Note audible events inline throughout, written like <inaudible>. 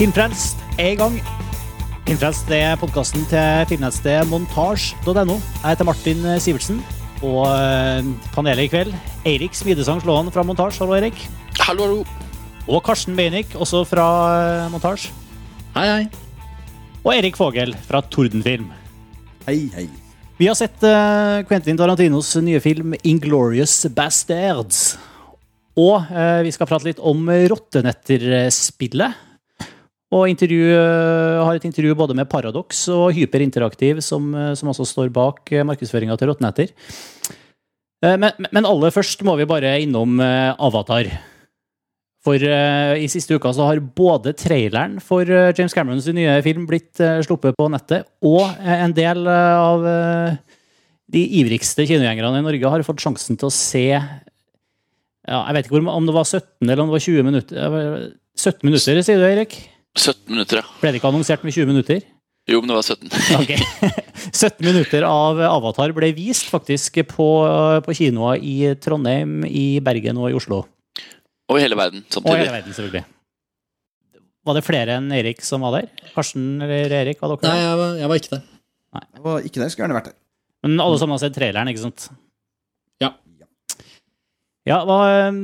Filmfrelst er i gang. Filmfrelst er podkasten til filmnettstedet montasj.no. Jeg heter Martin Sivertsen. Og eh, panelet i kveld Eirik Smidesang Slåen fra Montasj. Hallo, Eirik. Hallo, hallo. Og Karsten Beinik, også fra eh, Montasj. Hei, hei. Og Erik Fogel fra Tordenfilm. Hei, hei. Vi har sett eh, Quentin Tarantinos nye film 'Inglorious Bastards'. Og vi skal prate litt om Rottenetter-spillet. Og eh, har et intervju både med Paradox og Hyperinteraktiv, som, eh, som også står bak uh, markedsføringa til Rottenetter. Eh, men, men aller først må vi bare innom eh, Avatar. For eh, i siste uka så har både traileren for eh, James Camerons nye film blitt eh, sluppet på nettet, og eh, en del eh, av eh, de ivrigste kinogjengerne i Norge har fått sjansen til å se ja, Jeg vet ikke om det var 17 eller om det var 20 minutter. Eh, 17 minutter, sier du, Erik? 17 minutter, ja. Ble det ikke annonsert med 20 minutter? Jo, men det var 17. <laughs> Ok. <laughs> 17 minutter av Avatar ble vist faktisk på, på kinoer i Trondheim, i Bergen og i Oslo. Og i hele verden samtidig. Og i hele verden, selvfølgelig. Var det flere enn Erik som var der? Karsten eller Erik? Var dere Nei, der? jeg var, jeg var ikke der. Jeg var ikke der, skulle gjerne vært der. Men alle sammen har sett traileren, ikke sant? Ja. Hva um,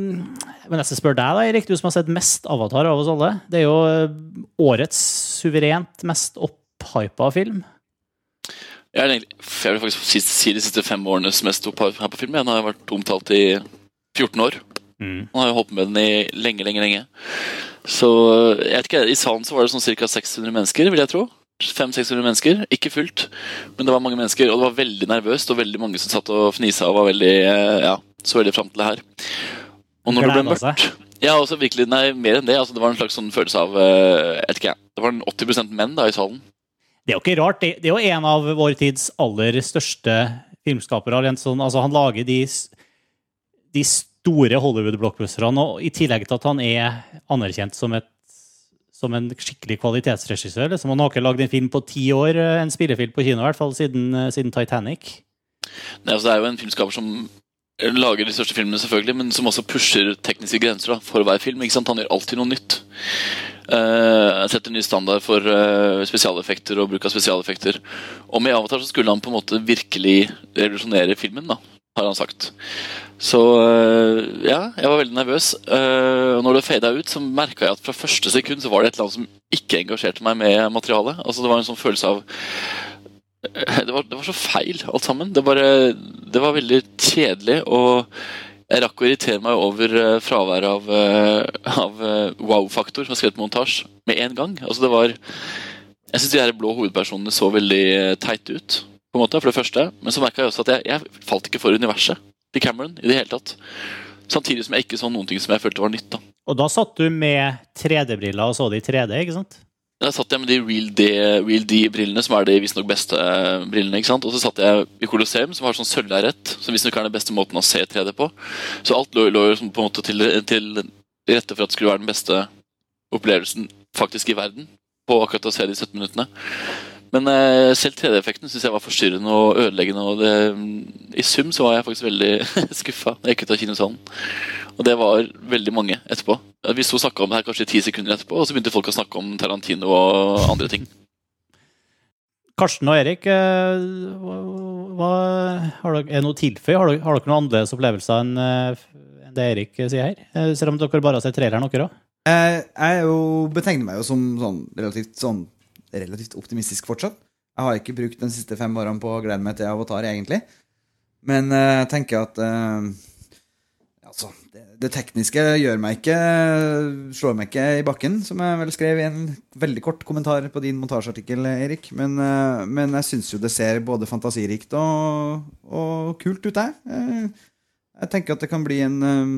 Men jeg skal spørre deg, da, Erik, du som har sett mest Avatar av oss alle. Det er jo uh, årets suverent mest opphypa film. Jeg, egentlig, jeg vil faktisk si, de siste fem årenes mest opphypa film. Den har vært omtalt i 14 år. Han har jo holdt med den i lenge, lenge, lenge. Så jeg vet ikke, I salen så var det sånn ca. 600 mennesker, vil jeg tro. 500-600 mennesker. Ikke fullt, men det var mange mennesker. Og det var veldig nervøst, og veldig mange som satt og fnisa og var veldig eh, ja, så veldig fram til det her. Og når det ble seg. mørkt Ja, også virkelig, nei, mer enn det. altså Det var en slags sånn følelse av eh, jeg ikke. Det var en 80 menn da i salen. Det er jo ikke rart. Det, det er jo en av vår tids aller største filmskapere. Sånn, altså, han lager de, de store Hollywood-blockbusterne, og i tillegg til at han er anerkjent som, et, som en skikkelig kvalitetsregissør. Liksom. Han har ikke lagd en film på ti år, eh, en spillefilm på kino, i hvert fall siden, eh, siden Titanic. Nei, altså Det er jo en filmskaper som lager de største filmene, selvfølgelig, men som også pusher tekniske grenser da, for hver film. Han gjør alltid noe nytt. Uh, setter ny standard for uh, spesialeffekter og bruk av spesialeffekter. Og med Avatar så skulle han på en måte virkelig revolusjonere filmen, da, har han sagt. Så uh, ja, jeg var veldig nervøs. Uh, når det fada ut, så merka jeg at fra første sekund så var det et eller annet som ikke engasjerte meg med materialet. Altså Det var en sånn følelse av <laughs> det var, det var så feil, alt sammen. Det, bare, det var veldig kjedelig, og jeg rakk å irritere meg over eh, fraværet av, eh, av eh, wow-faktor som er skrevet montasje, med en gang. Altså det var Jeg syns de her blå hovedpersonene så veldig teite ut, på en måte, for det første. Men så merka jeg også at jeg, jeg falt ikke for universet til Cameron i det hele tatt. Samtidig som jeg ikke så noen ting som jeg følte var nytt. da. Og da satt du med 3D-briller og så det i 3D, ikke sant? Der satt jeg med de Real D-brillene, som er de visstnok beste eh, brillene. ikke sant? Og så satt jeg i Colosseum, som har sånn sølvlerret, som visstnok er den beste måten å se 3D på. Så alt lå, lå på en måte til, til rette for at det skulle være den beste opplevelsen faktisk i verden på akkurat å se de 17 minuttene. Men eh, selv 3D-effekten syns jeg var forstyrrende og ødeleggende. og det, I sum så var jeg faktisk veldig <laughs> skuffa da jeg gikk ut av kinosalen. Og det var veldig mange etterpå. Vi sto og snakka om det her kanskje ti sekunder etterpå, og så begynte folk å snakke om Tarantino og andre ting. Karsten og Erik, eh, hva, har dere, er det noe tilføy? Har dere, har dere noen annerledes opplevelser enn eh, enn det Erik sier her? Eh, Selv om dere bare har sett traileren, dere òg? Jeg, jeg er jo, betegner meg jo som sånn relativt, sånn relativt optimistisk fortsatt. Jeg har ikke brukt de siste fem årene på å glede meg til Avatar, egentlig. Men jeg jeg tenker at uh, Altså, det, det tekniske gjør meg ikke slår meg ikke i bakken, som jeg vel skrev i en veldig kort kommentar på din montasjeartikkel, Erik. Men, uh, men jeg syns jo det ser både fantasirikt og, og kult ut, jeg. Eh, Jeg tenker at det kan bli en eh,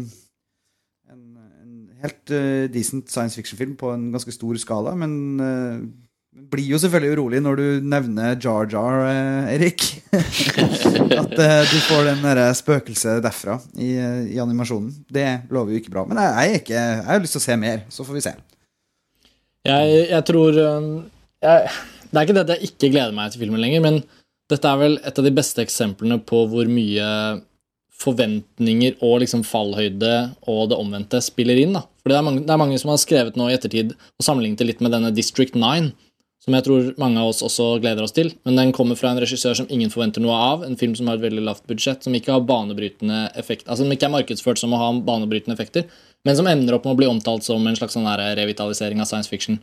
en, en helt eh, decent science fiction-film på en ganske stor skala, men uh, blir jo selvfølgelig urolig når du nevner Jar Jar, eh, Erik. <laughs> At eh, du får den det spøkelset derfra i, eh, i animasjonen. Det lover jo ikke bra. Men jeg, ikke, jeg har lyst til å se mer, så får vi se. Jeg, jeg tror um, jeg, Det er ikke det at jeg ikke gleder meg til filmen lenger, men dette er vel et av de beste eksemplene på hvor mye forventninger og liksom fallhøyde og det omvendte spiller inn. da. For det er, mange, det er mange som har skrevet nå i ettertid og sammenlignet det litt med denne District 9, som jeg tror mange av oss også gleder oss til. Men den kommer fra en regissør som ingen forventer noe av, en film som har et veldig lavt budsjett, som ikke har banebrytende effekt, altså som ikke er markedsført som å ha banebrytende effekter, men som ender opp med å bli omtalt som en slags sånn revitalisering av science fiction.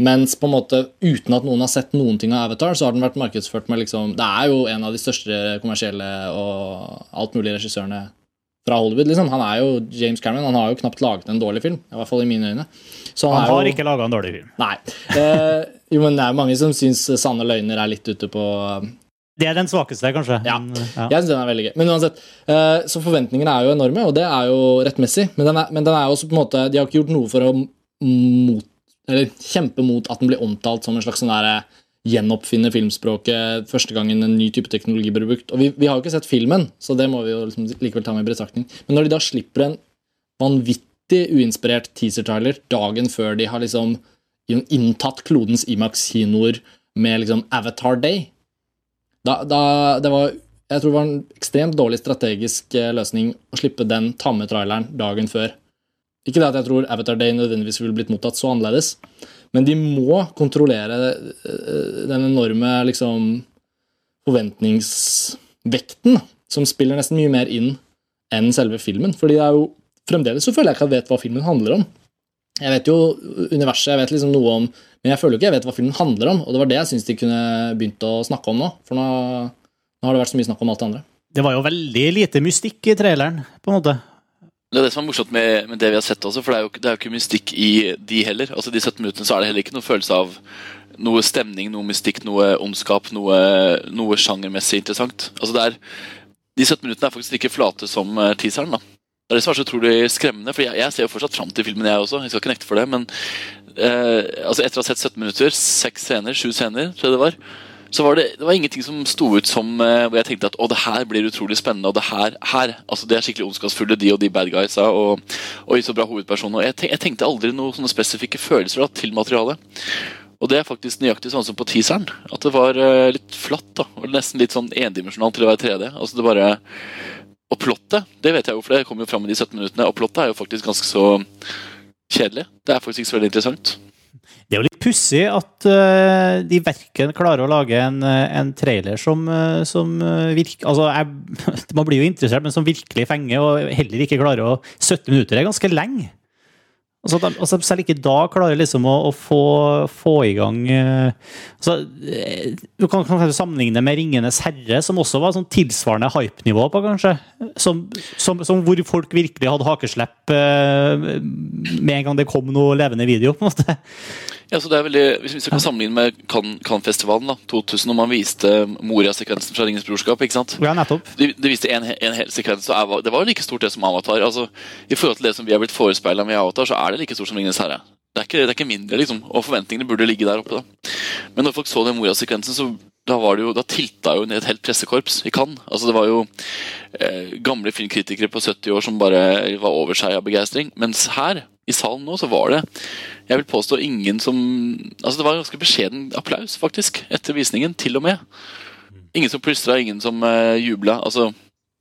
Mens på en måte uten at noen har sett noen ting av Avatar, så har den vært markedsført med liksom Det er jo en av de største kommersielle og alt mulig regissørene fra Hollywood. liksom. Han er jo James Cameron, han har jo knapt laget en dårlig film. I hvert fall i mine øyne. Så Han er har jo, ikke laga en dårlig film. Nei. Eh, jo, men det er mange som syns Sanne løgner er litt ute på Det er den svakeste, kanskje. Ja. Men, ja. Jeg synes den er veldig gøy. Men uansett, eh, så forventningene er jo enorme, og det er jo rettmessig. Men den er, men den er også på en måte De har ikke gjort noe for å mot, eller kjempe mot at den blir omtalt som en slags sånn derre gjenoppfinne filmspråket første gangen en ny type teknologi blir brukt. Og vi, vi har jo ikke sett filmen, så det må vi jo liksom likevel ta med i betraktning. Men når de da slipper en vanvittig uinspirert teaser-trailer dagen før de har liksom inntatt klodens Imax-kinoer med liksom Avatar Day da, da, det var, Jeg tror det var en ekstremt dårlig strategisk eh, løsning å slippe den tamme traileren dagen før. Ikke det at jeg tror Avatar Day nødvendigvis ville blitt mottatt så annerledes, men de må kontrollere eh, den enorme liksom, forventningsvekten, som spiller nesten mye mer inn enn selve filmen. Fordi det er jo fremdeles så føler jeg ikke at jeg vet hva filmen handler om. Jeg vet jo universet, jeg vet liksom noe om Men jeg føler jo ikke jeg vet hva filmen handler om, og det var det jeg syns de kunne begynt å snakke om nå. For nå, nå har det vært så mye snakk om alt det andre. Det var jo veldig lite mystikk i traileren, på en måte. Det er det som er morsomt med, med det vi har sett også, for det er, jo, det er jo ikke mystikk i de heller. Altså De 17 minuttene så er det heller ikke noe følelse av noe stemning, noe mystikk, noe ondskap, noe, noe sjangermessig interessant. Altså det er De 17 minuttene er faktisk like flate som eh, teaseren. da Det er det som er så utrolig skremmende, for jeg, jeg ser jo fortsatt fram til filmen, jeg også. Jeg skal ikke nekte for det, men eh, altså etter å ha sett 17 minutter, seks scener, sju scener, tror jeg det var, så var det, det var ingenting som sto ut som eh, hvor jeg tenkte at å, det her blir utrolig spennende. Og det her, her altså det er skikkelig ondskapsfulle, de og de bad guysa. Og, og så bra hovedperson. Og jeg, tenk, jeg tenkte aldri noen sånne spesifikke følelser da, til materialet. Og det er faktisk nøyaktig sånn som på teaseren. At det var uh, litt flatt. da, og Nesten litt sånn endimensjonalt til å være 3D. Altså det bare Og plottet, det vet jeg jo, for det kommer jo fram i de 17 minuttene. Og plottet er jo faktisk ganske så kjedelig. Det er faktisk ikke så veldig interessant. Det er jo litt pussig at eh, de verken klarer å lage en, eh, en trailer som, uh, som virker Altså, jeg, <laughs> man blir jo interessert, men som virkelig fenger, og heller ikke klarer å 17 minutter er ganske lenge. Altså, de, altså, selv ikke da klarer liksom å, å få, få i gang uh, altså, eh, Du kan kanskje sammenligne med 'Ringenes herre', som også var sånn tilsvarende hype-nivå på, kanskje. Som, som, som hvor folk virkelig hadde hakeslepp med en gang det kom noe levende video. på en måte. Ja, så det er veldig, Hvis vi kan sammenligne med Cannes-festivalen da, 2000, når man viste Moria-sekvensen fra Ringens brorskap ikke sant? Ja, nettopp. De, de viste en, en hel sekvens, og det var jo like stort det som Avatar. altså I forhold til det som vi er blitt forespeila med Avatar, så er det like stort som Ringenes herre. Det er ikke, det er ikke mindre, liksom. Og forventningene burde ligge der oppe. da. Men når folk så den Moria-sekvensen, så da var det jo, da tilta jo ned et helt pressekorps i Cannes. Altså, det var jo eh, gamle filmkritikere på 70 år som bare var over seg av begeistring. Mens her, i salen nå, så var det jeg vil påstå ingen som Altså Det var ganske beskjeden applaus, faktisk, etter visningen. Til og med. Ingen som plystra, ingen som uh, jubla. Altså,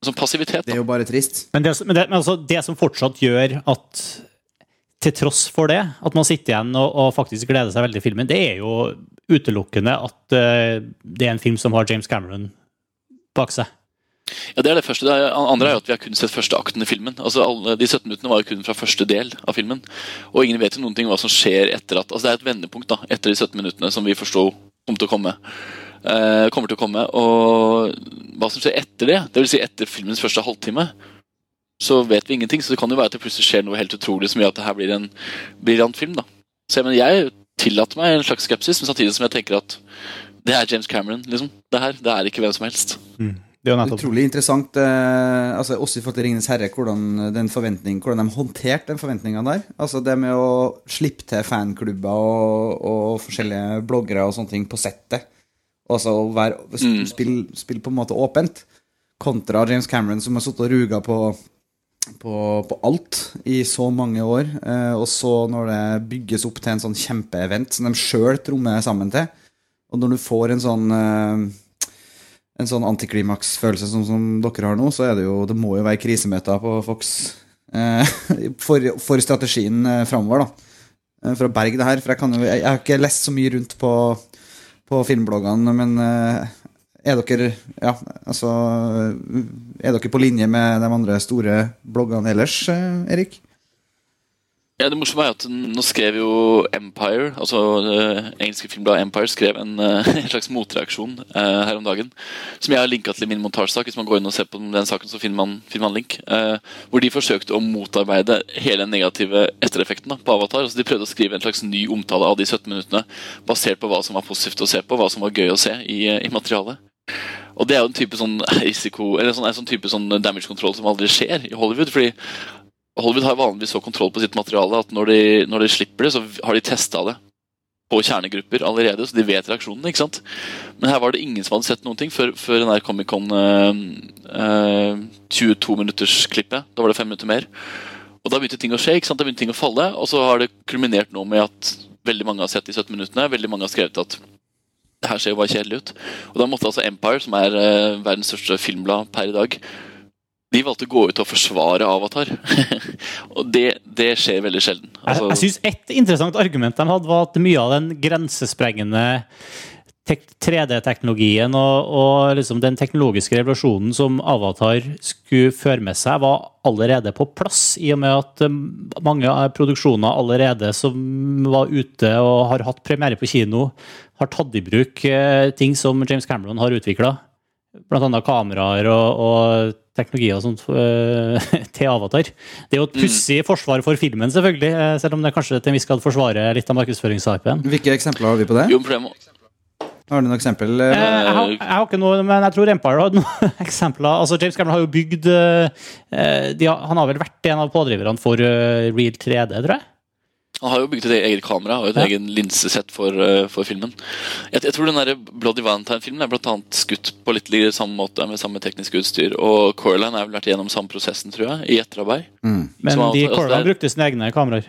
som passivitet. Det er jo bare trist. Men, det, men, det, men altså, det som fortsatt gjør at til tross for det, at man sitter igjen og, og faktisk gleder seg veldig til filmen, det er jo utelukkende at uh, det er en film som har James Cameron bak seg. Ja, Det er det første. Det andre er jo at vi har kun sett første akten i filmen. Altså alle, De 17 minuttene var jo kun fra første del av filmen. Og ingen vet jo noen ting hva som skjer etter at Altså Det er et vendepunkt da, etter de 17 minuttene som vi forsto kommer til å komme. Eh, kommer til å komme. Og hva som skjer etter det, dvs. Si etter filmens første halvtime, så vet vi ingenting. Så det kan jo være at det plutselig skjer noe helt utrolig som gjør at det her blir en briljant film. da. Så jeg, mener, jeg tillater meg en slags skepsis, men samtidig som jeg tenker at det er James Cameron. liksom. Det her, det er ikke hvem som helst. Det er. Utrolig interessant, eh, altså også i forhold til 'Ringenes herre', hvordan, den hvordan de håndterte den forventninga der. Altså Det med å slippe til fanklubber og, og forskjellige bloggere og sånne ting på settet. Altså Mm. spille, spille på en måte åpent. Kontra James Cameron, som har sittet og ruga på, på, på alt i så mange år. Eh, og så når det bygges opp til en sånn kjempeevent som de sjøl trommer sammen til, og når du får en sånn eh, en sånn antiklimaks-følelse som, som dere har nå, så er det jo Det må jo være krisemøter på Fox eh, <laughs> for, for strategien eh, framover, da. Eh, for å berge det her. For jeg, kan jo, jeg, jeg har ikke lest så mye rundt på, på filmbloggene, men eh, er dere Ja, altså Er dere på linje med de andre store bloggene ellers, Erik? Ja, det morsomme er at Nå skrev jo Empire, altså det engelske filmbladet Empire, skrev en, <laughs> uh, slags motreaksjon uh, her om dagen. Som jeg har linka til i min montasjesak. Hvis man går inn og ser på den saken, så finner man, finner man link. Hvor de forsøkte å motarbeide hele den negative ettereffekten da, på Avatar. Altså De prøvde å skrive en slags ny omtale av de 17 minuttene basert på hva som var positivt å se på, hva som var gøy å se i, i materialet. Og det er jo en type sånn risiko Eller sånn, en sånn type sånn damage control som aldri skjer i Hollywood. fordi Hollywood har vanligvis så kontroll på sitt materiale at når de, når de slipper det, så har de testa det på kjernegrupper allerede, så de vet reaksjonene. ikke sant? Men her var det ingen som hadde sett noen ting før, før den der Comic-Con uh, uh, 22-minuttersklippet. Da var det fem minutter mer. Og da begynte ting å skje, ikke sant? da begynte ting å falle, og så har det kulminert nå med at veldig mange har sett de 17 minuttene. Veldig mange har skrevet at det her ser jo bare kjedelig ut. Og da måtte altså Empire, som er uh, verdens største filmblad per i dag, de valgte å gå ut og forsvare Avatar. <laughs> og det, det, skjer veldig sjelden. Altså, jeg jeg syns ett interessant argument de hadde, var at mye av den grensesprengende 3D-teknologien og, og liksom den teknologiske revolusjonen som Avatar skulle føre med seg, var allerede på plass, i og med at um, mange av produksjoner allerede som var ute og har hatt premiere på kino, har tatt i bruk eh, ting som James Cameron har utvikla. Bl.a. kameraer og, og teknologier og sånt uh, <laughs> til Avatar. Det er jo et mm. pussig forsvar for filmen, selvfølgelig, eh, selv om det kanskje til en viss grad forsvarer litt av markedsføringshypen. Hvilke eksempler har vi på det? Jo, har du noen eksempel? Eh, jeg, har, jeg, har, ikke noe, men jeg tror Empire har noen <laughs> eksempler. Altså, James Cameron har jo bygd har, Han har vel vært en av pådriverne for uh, Real 3D, tror jeg? Han har jo bygd et eget kamera og et ja. egen linsesett for, uh, for filmen. Jeg, jeg, tror den der Bloody Valentine-filmen er blant annet skutt på litt samme måte med samme teknisk utstyr. Og Coraline har vel vært gjennom samme prosessen, tror jeg, i etterarbeid. Mm. Men de altså, Coraline brukte sine egne kameraer?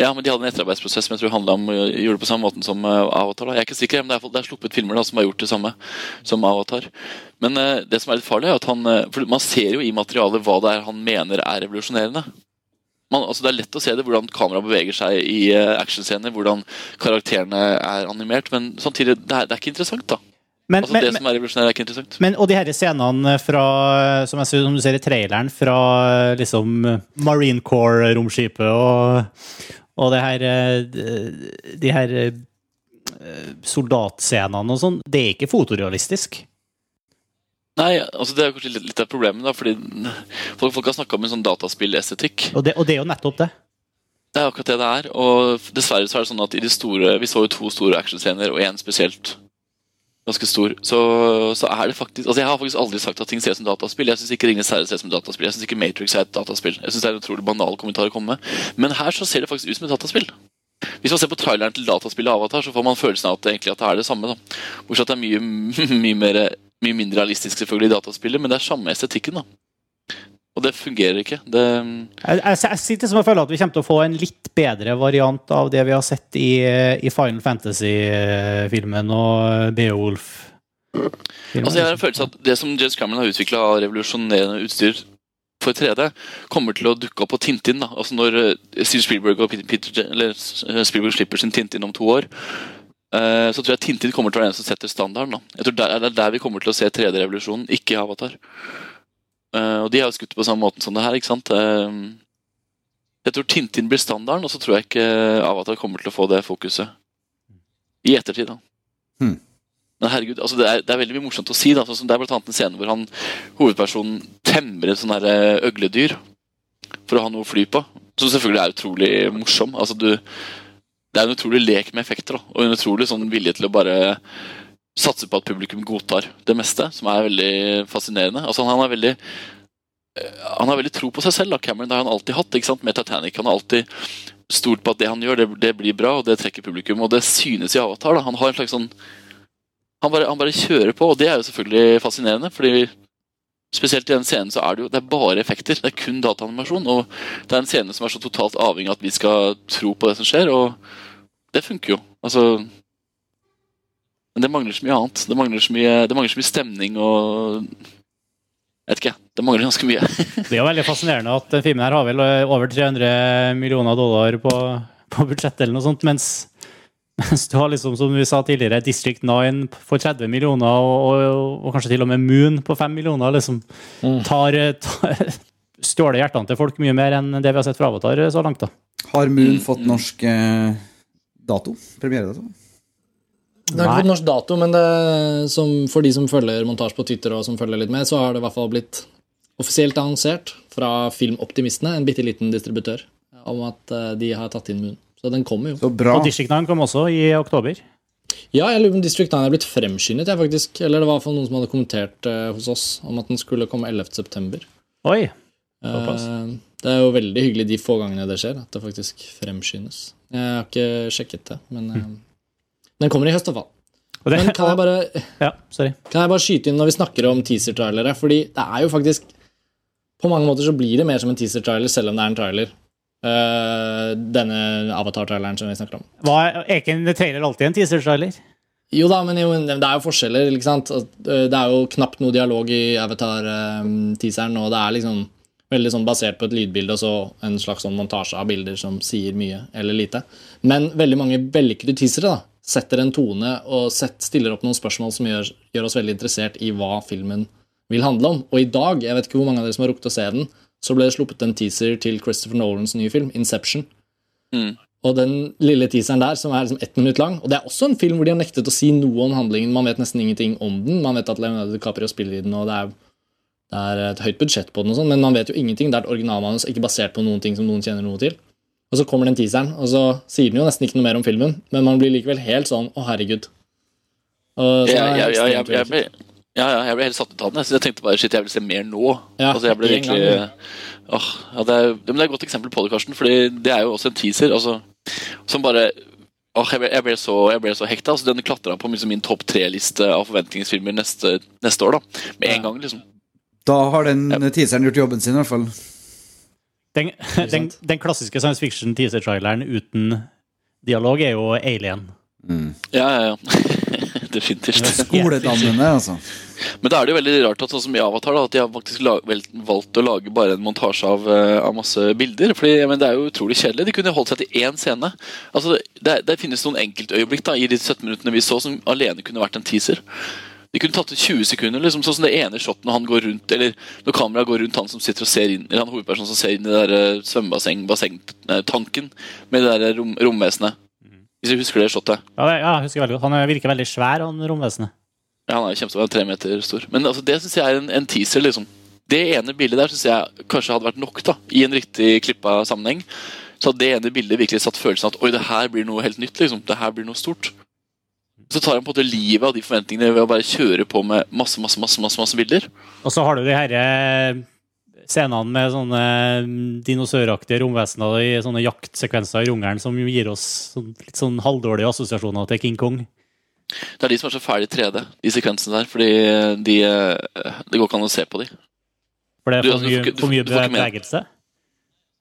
Ja, men de hadde en etterarbeidsprosess som jeg tror handla om gjorde det på samme måten som uh, Avatar. Da. Jeg er ikke sikker, men det er, det er sluppet filmer da, som har gjort det samme som Avatar. Men uh, det som er litt farlig, er at han uh, For man ser jo i materialet hva det er han mener er revolusjonerende. Man, altså det er lett å se det, hvordan kameraet beveger seg i actionscener, hvordan karakterene er animert, men samtidig, det er, det er ikke interessant, da. Men, altså men, det som er revolusjonært, er ikke interessant. Men, og de her scenene fra, som, jeg, som du ser i traileren, fra liksom Marine Corps-romskipet og og det her, eh, de her eh, soldatscenene og sånn, det er ikke fotorealistisk. Nei, altså det er kanskje litt, litt av problemet. da, fordi Folk, folk har snakka om en sånn dataspillestetikk. Og, det, og det er jo nettopp det. Det er akkurat det det er. Og dessverre så er det sånn at i de store, vi så jo to store actionscener og én spesielt ganske stor, så, så, er det faktisk altså Jeg har faktisk aldri sagt at ting ser ut som dataspill. Jeg syns ikke Ringenes herre ser ut som dataspill. Jeg syns ikke Matrix er et dataspill. Jeg synes Det er en utrolig banal kommentar å komme med. Men her så ser det faktisk ut som et dataspill. Hvis man ser på traileren til dataspillet Avatar, så får man følelsen av at det, egentlig at det er det samme. da. Bortsett at det er mye, <laughs> mye, mer, mye mindre realistisk selvfølgelig i dataspillet, men det er samme estetikken. da. Og det fungerer ikke. Det jeg, jeg, jeg sitter som jeg føler at vi kommer til å få en litt bedre variant av det vi har sett i, i Final Fantasy-filmen og Beowulf. Altså jeg har en følelse at Det som James Cameron har utvikla av revolusjonerende utstyr for 3D, kommer til å dukke opp på Tintin. da. Altså Når Steve Spielberg og Peter, eller eh, Spielberg slipper sin Tintin om to år, eh, så tror jeg Tintin kommer til å være den som setter standarden. da. Jeg tror Det er der vi kommer til å se 3D-revolusjonen, ikke i Avatar. Uh, og de har jo skutt på samme måten som det her. ikke sant? Uh, jeg tror Tintin blir standarden, og så tror jeg ikke Avatar kommer til å få det fokuset. I ettertid, da. Hmm. Men herregud, altså det, er, det, er, veldig mye morsomt å si. da, sånn Det er blant annet en scene hvor han, hovedpersonen temmer et eh, øgledyr for å ha noe å fly på. Som selvfølgelig er utrolig morsom. altså du det er en utrolig lek med effekter da, og en utrolig sånn vilje til å bare satse på at publikum godtar det meste, som er veldig fascinerende. Altså Han har veldig eh, han har veldig tro på seg selv. da, Cameron det har han alltid hatt ikke sant, med Titanic. Han har alltid stolt på at det han gjør, det, det, blir bra, og det trekker publikum. Og det synes i Avatar. da, Han har en slags sånn han bare, han bare, kjører på, og det er jo selvfølgelig fascinerende. fordi Spesielt i den scenen så er det jo det er bare effekter. Det er kun dataanimasjon. Og det er en scene som er så totalt avhengig av at vi skal tro på det som skjer, og det funker jo. Altså Men det mangler så mye annet. Det mangler så mye, det mangler så mye stemning og Jeg vet ikke. Det mangler ganske mye. <laughs> Det er jo veldig fascinerende at den filmen her har vel eh, over 300 millioner dollar på, på budsjettet, eller noe sånt, mens, mens du har liksom, som vi sa tidligere, District 9 for 30 millioner, og, og, og kanskje til og med Moon på 5 millioner, liksom tar, tar <laughs> stjåler hjertene til folk mye mer enn det vi har sett fra Avatar så langt, da. Har Moon fått norsk eh, dato? Premieredato? Det har ikke fått norsk dato, men det, som, for de som følger montasje på Twitter, og som følger litt med, så har det i hvert fall blitt offisielt annonsert fra Filmoptimistene, en bitte liten distributør, om at eh, de har tatt inn Moon. Så den kommer jo. Så bra. Og District 9 kom også i oktober. Ja, jeg lurer på om District 9 er blitt fremskyndet, jeg faktisk. Eller det var noen som hadde kommentert uh, hos oss om at den skulle komme 11. september. Oi! Eh, Såpass. Det er jo veldig hyggelig de få gangene det skjer, at det faktisk fremskyndes. Jeg har ikke sjekket det, men mm. den kommer i høst i hvert fall. Men kan jeg bare ja, sorry. Kan jeg bare skyte inn når vi snakker om teaser-trailere? Fordi det er jo faktisk På mange måter så blir det mer som en teaser-trailer, selv om det er en trailer. Uh, denne Avatar-traileren som vi snakker om. Hva, er ikke en trailer alltid en teaser-trailer? Jo da, men jo, det er jo forskjeller, ikke sant? Eh, Det er jo knapt noe dialog i Avatar-teaseren, og det er liksom veldig sånn basert på et lydbilde og så en slags sånn montasje av bilder som sier mye eller lite. Men veldig mange vellykkede teasere da, setter en tone og set, stiller opp noen spørsmål som gjør, gjør oss veldig interessert i hva filmen vil handle om. Og i dag, jeg vet ikke hvor mange av dere som har rukket å se den, så ble det sluppet en teaser til Christopher Nolans nye film, Inception. Mm. Og den lille teaseren der, som er liksom ett minutt lang Og det er også en film hvor de har nektet å si noe om handlingen. Man vet nesten ingenting om den. Man vet at Leonardo DiCaprio spiller i den, og det er, det er et høyt budsjett på den, og sånn, men man vet jo ingenting. Det er et originalmanus, ikke basert på noen ting som noen kjenner noe til. Og så kommer den teaseren, og så sier den jo nesten ikke noe mer om filmen, men man blir likevel helt sånn Å, herregud. Og så ja, ja, ja, jeg, jeg, ble, ja, ja, jeg ble helt satt ut av den. Så jeg tenkte bare shit, jeg vil se mer nå. Ja, altså, jeg ble virkelig åh, ja, det, er, men det er et godt eksempel på det, Karsten. Fordi det er jo også en teaser altså, som bare åh, jeg, ble, jeg, ble så, jeg ble så hekta. Altså, den klatra på min topp tre-liste av forventningsfilmer neste, neste år. da Med en gang, liksom. Da har den teaseren gjort jobben sin, i hvert fall. Den, <laughs> den, den klassiske science fiction teaser-traileren uten dialog er jo Alien. Ja, ja, ja. <laughs> Definitivt. Skoledammene, <laughs> altså. Men da er det jo veldig rart at sånn som i Avatar da, at de har faktisk valgt å lage bare en montasje av, eh, av masse bilder. Fordi men Det er jo utrolig kjedelig. De kunne holdt seg til én scene. Altså, det, det finnes noen enkeltøyeblikk da, i de 17 minuttene vi så som alene kunne vært en teaser. De kunne tatt ut 20 sekunder, liksom, sånn som det ene shotet når han går rundt Eller når kameraet går rundt han som sitter og ser inn Eller han hovedpersonen som ser inn i det der svømmebassengtanken svømmebasseng, bassengtanken med det der rom, romvesenet. Hvis du husker det shotet. Ja, det, ja, jeg husker veldig godt. Han virker veldig svær, han romvesenet. Ja, han er kjempestor, tre meter stor. Men altså, det syns jeg er en, en teaser, liksom. Det ene bildet der syns jeg kanskje hadde vært nok, da, i en riktig klippa sammenheng. Så hadde det ene bildet virkelig satt følelsen at oi, det her blir noe helt nytt, liksom. Det her blir noe stort. Så tar han på en måte livet av de forventningene ved å bare kjøre på med masse, masse, masse, masse, masse bilder. Og så har du de her eh, scenene med sånne mm, dinosauraktige romvesener i sånne jaktsekvenser i jungelen som gir oss sånn, litt sånn halvdårlige assosiasjoner til King Kong. Det er de som er så fæle i 3D, de sekvensene der. Fordi de, eh, det går ikke an å se på de. For det er for altså, mye, for mye ikke med- bevegelse.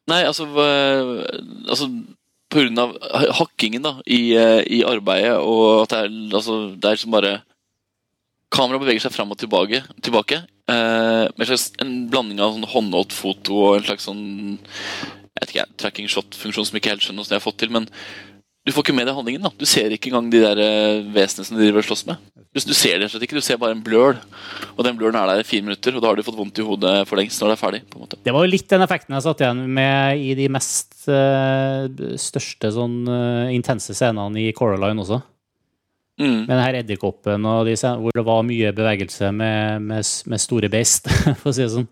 Nei, altså, altså Av hakkingen da, i, eh, i arbeidet, og at det er, altså, det er som bare Kameraet beveger seg fram og tilbake, tilbake eh, med en slags en blanding av sånn håndholdt foto og en slags sånn jeg vet ikke, jeg, tracking shot-funksjon som ikke helt skjønner hvordan jeg har fått til. Men du får ikke med deg handlingen. da Du ser ikke engang de der eh, vesenene som de driver og slåss med. Du, du ser det slett ikke, du ser bare en bløl. Og den bløren er der i fire minutter, og da har du fått vondt i hodet for lengst når det er ferdig. på en måte Det var jo litt den effekten jeg satt igjen med i de mest uh, største sånn uh, intense scenene i Coraline også. mm. Med den her edderkoppen og de scenene hvor det var mye bevegelse med, med, med store beist, <laughs> for å si det sånn.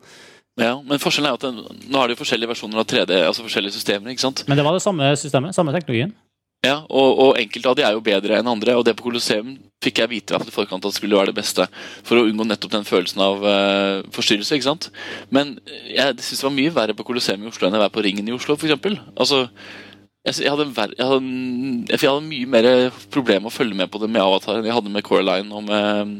Ja, men forskjellen er at den, nå er det jo forskjellige versjoner av 3D, altså forskjellige systemer. ikke sant? Men det var det samme systemet, samme teknologien. Ja, og, og enkelte av de er jo bedre enn andre, og det på Colosseum fikk jeg vite i forkant at det skulle være det beste, for å unngå nettopp den følelsen av uh, forstyrrelse. ikke sant? Men jeg syns det var mye verre på Colosseum i Oslo enn å være på Ringen i Oslo, f.eks. Altså, jeg, jeg, hadde en ver- jeg, hadde jeg hadde mye mer problem med å følge med på det med Avatar enn jeg hadde med Coraline og med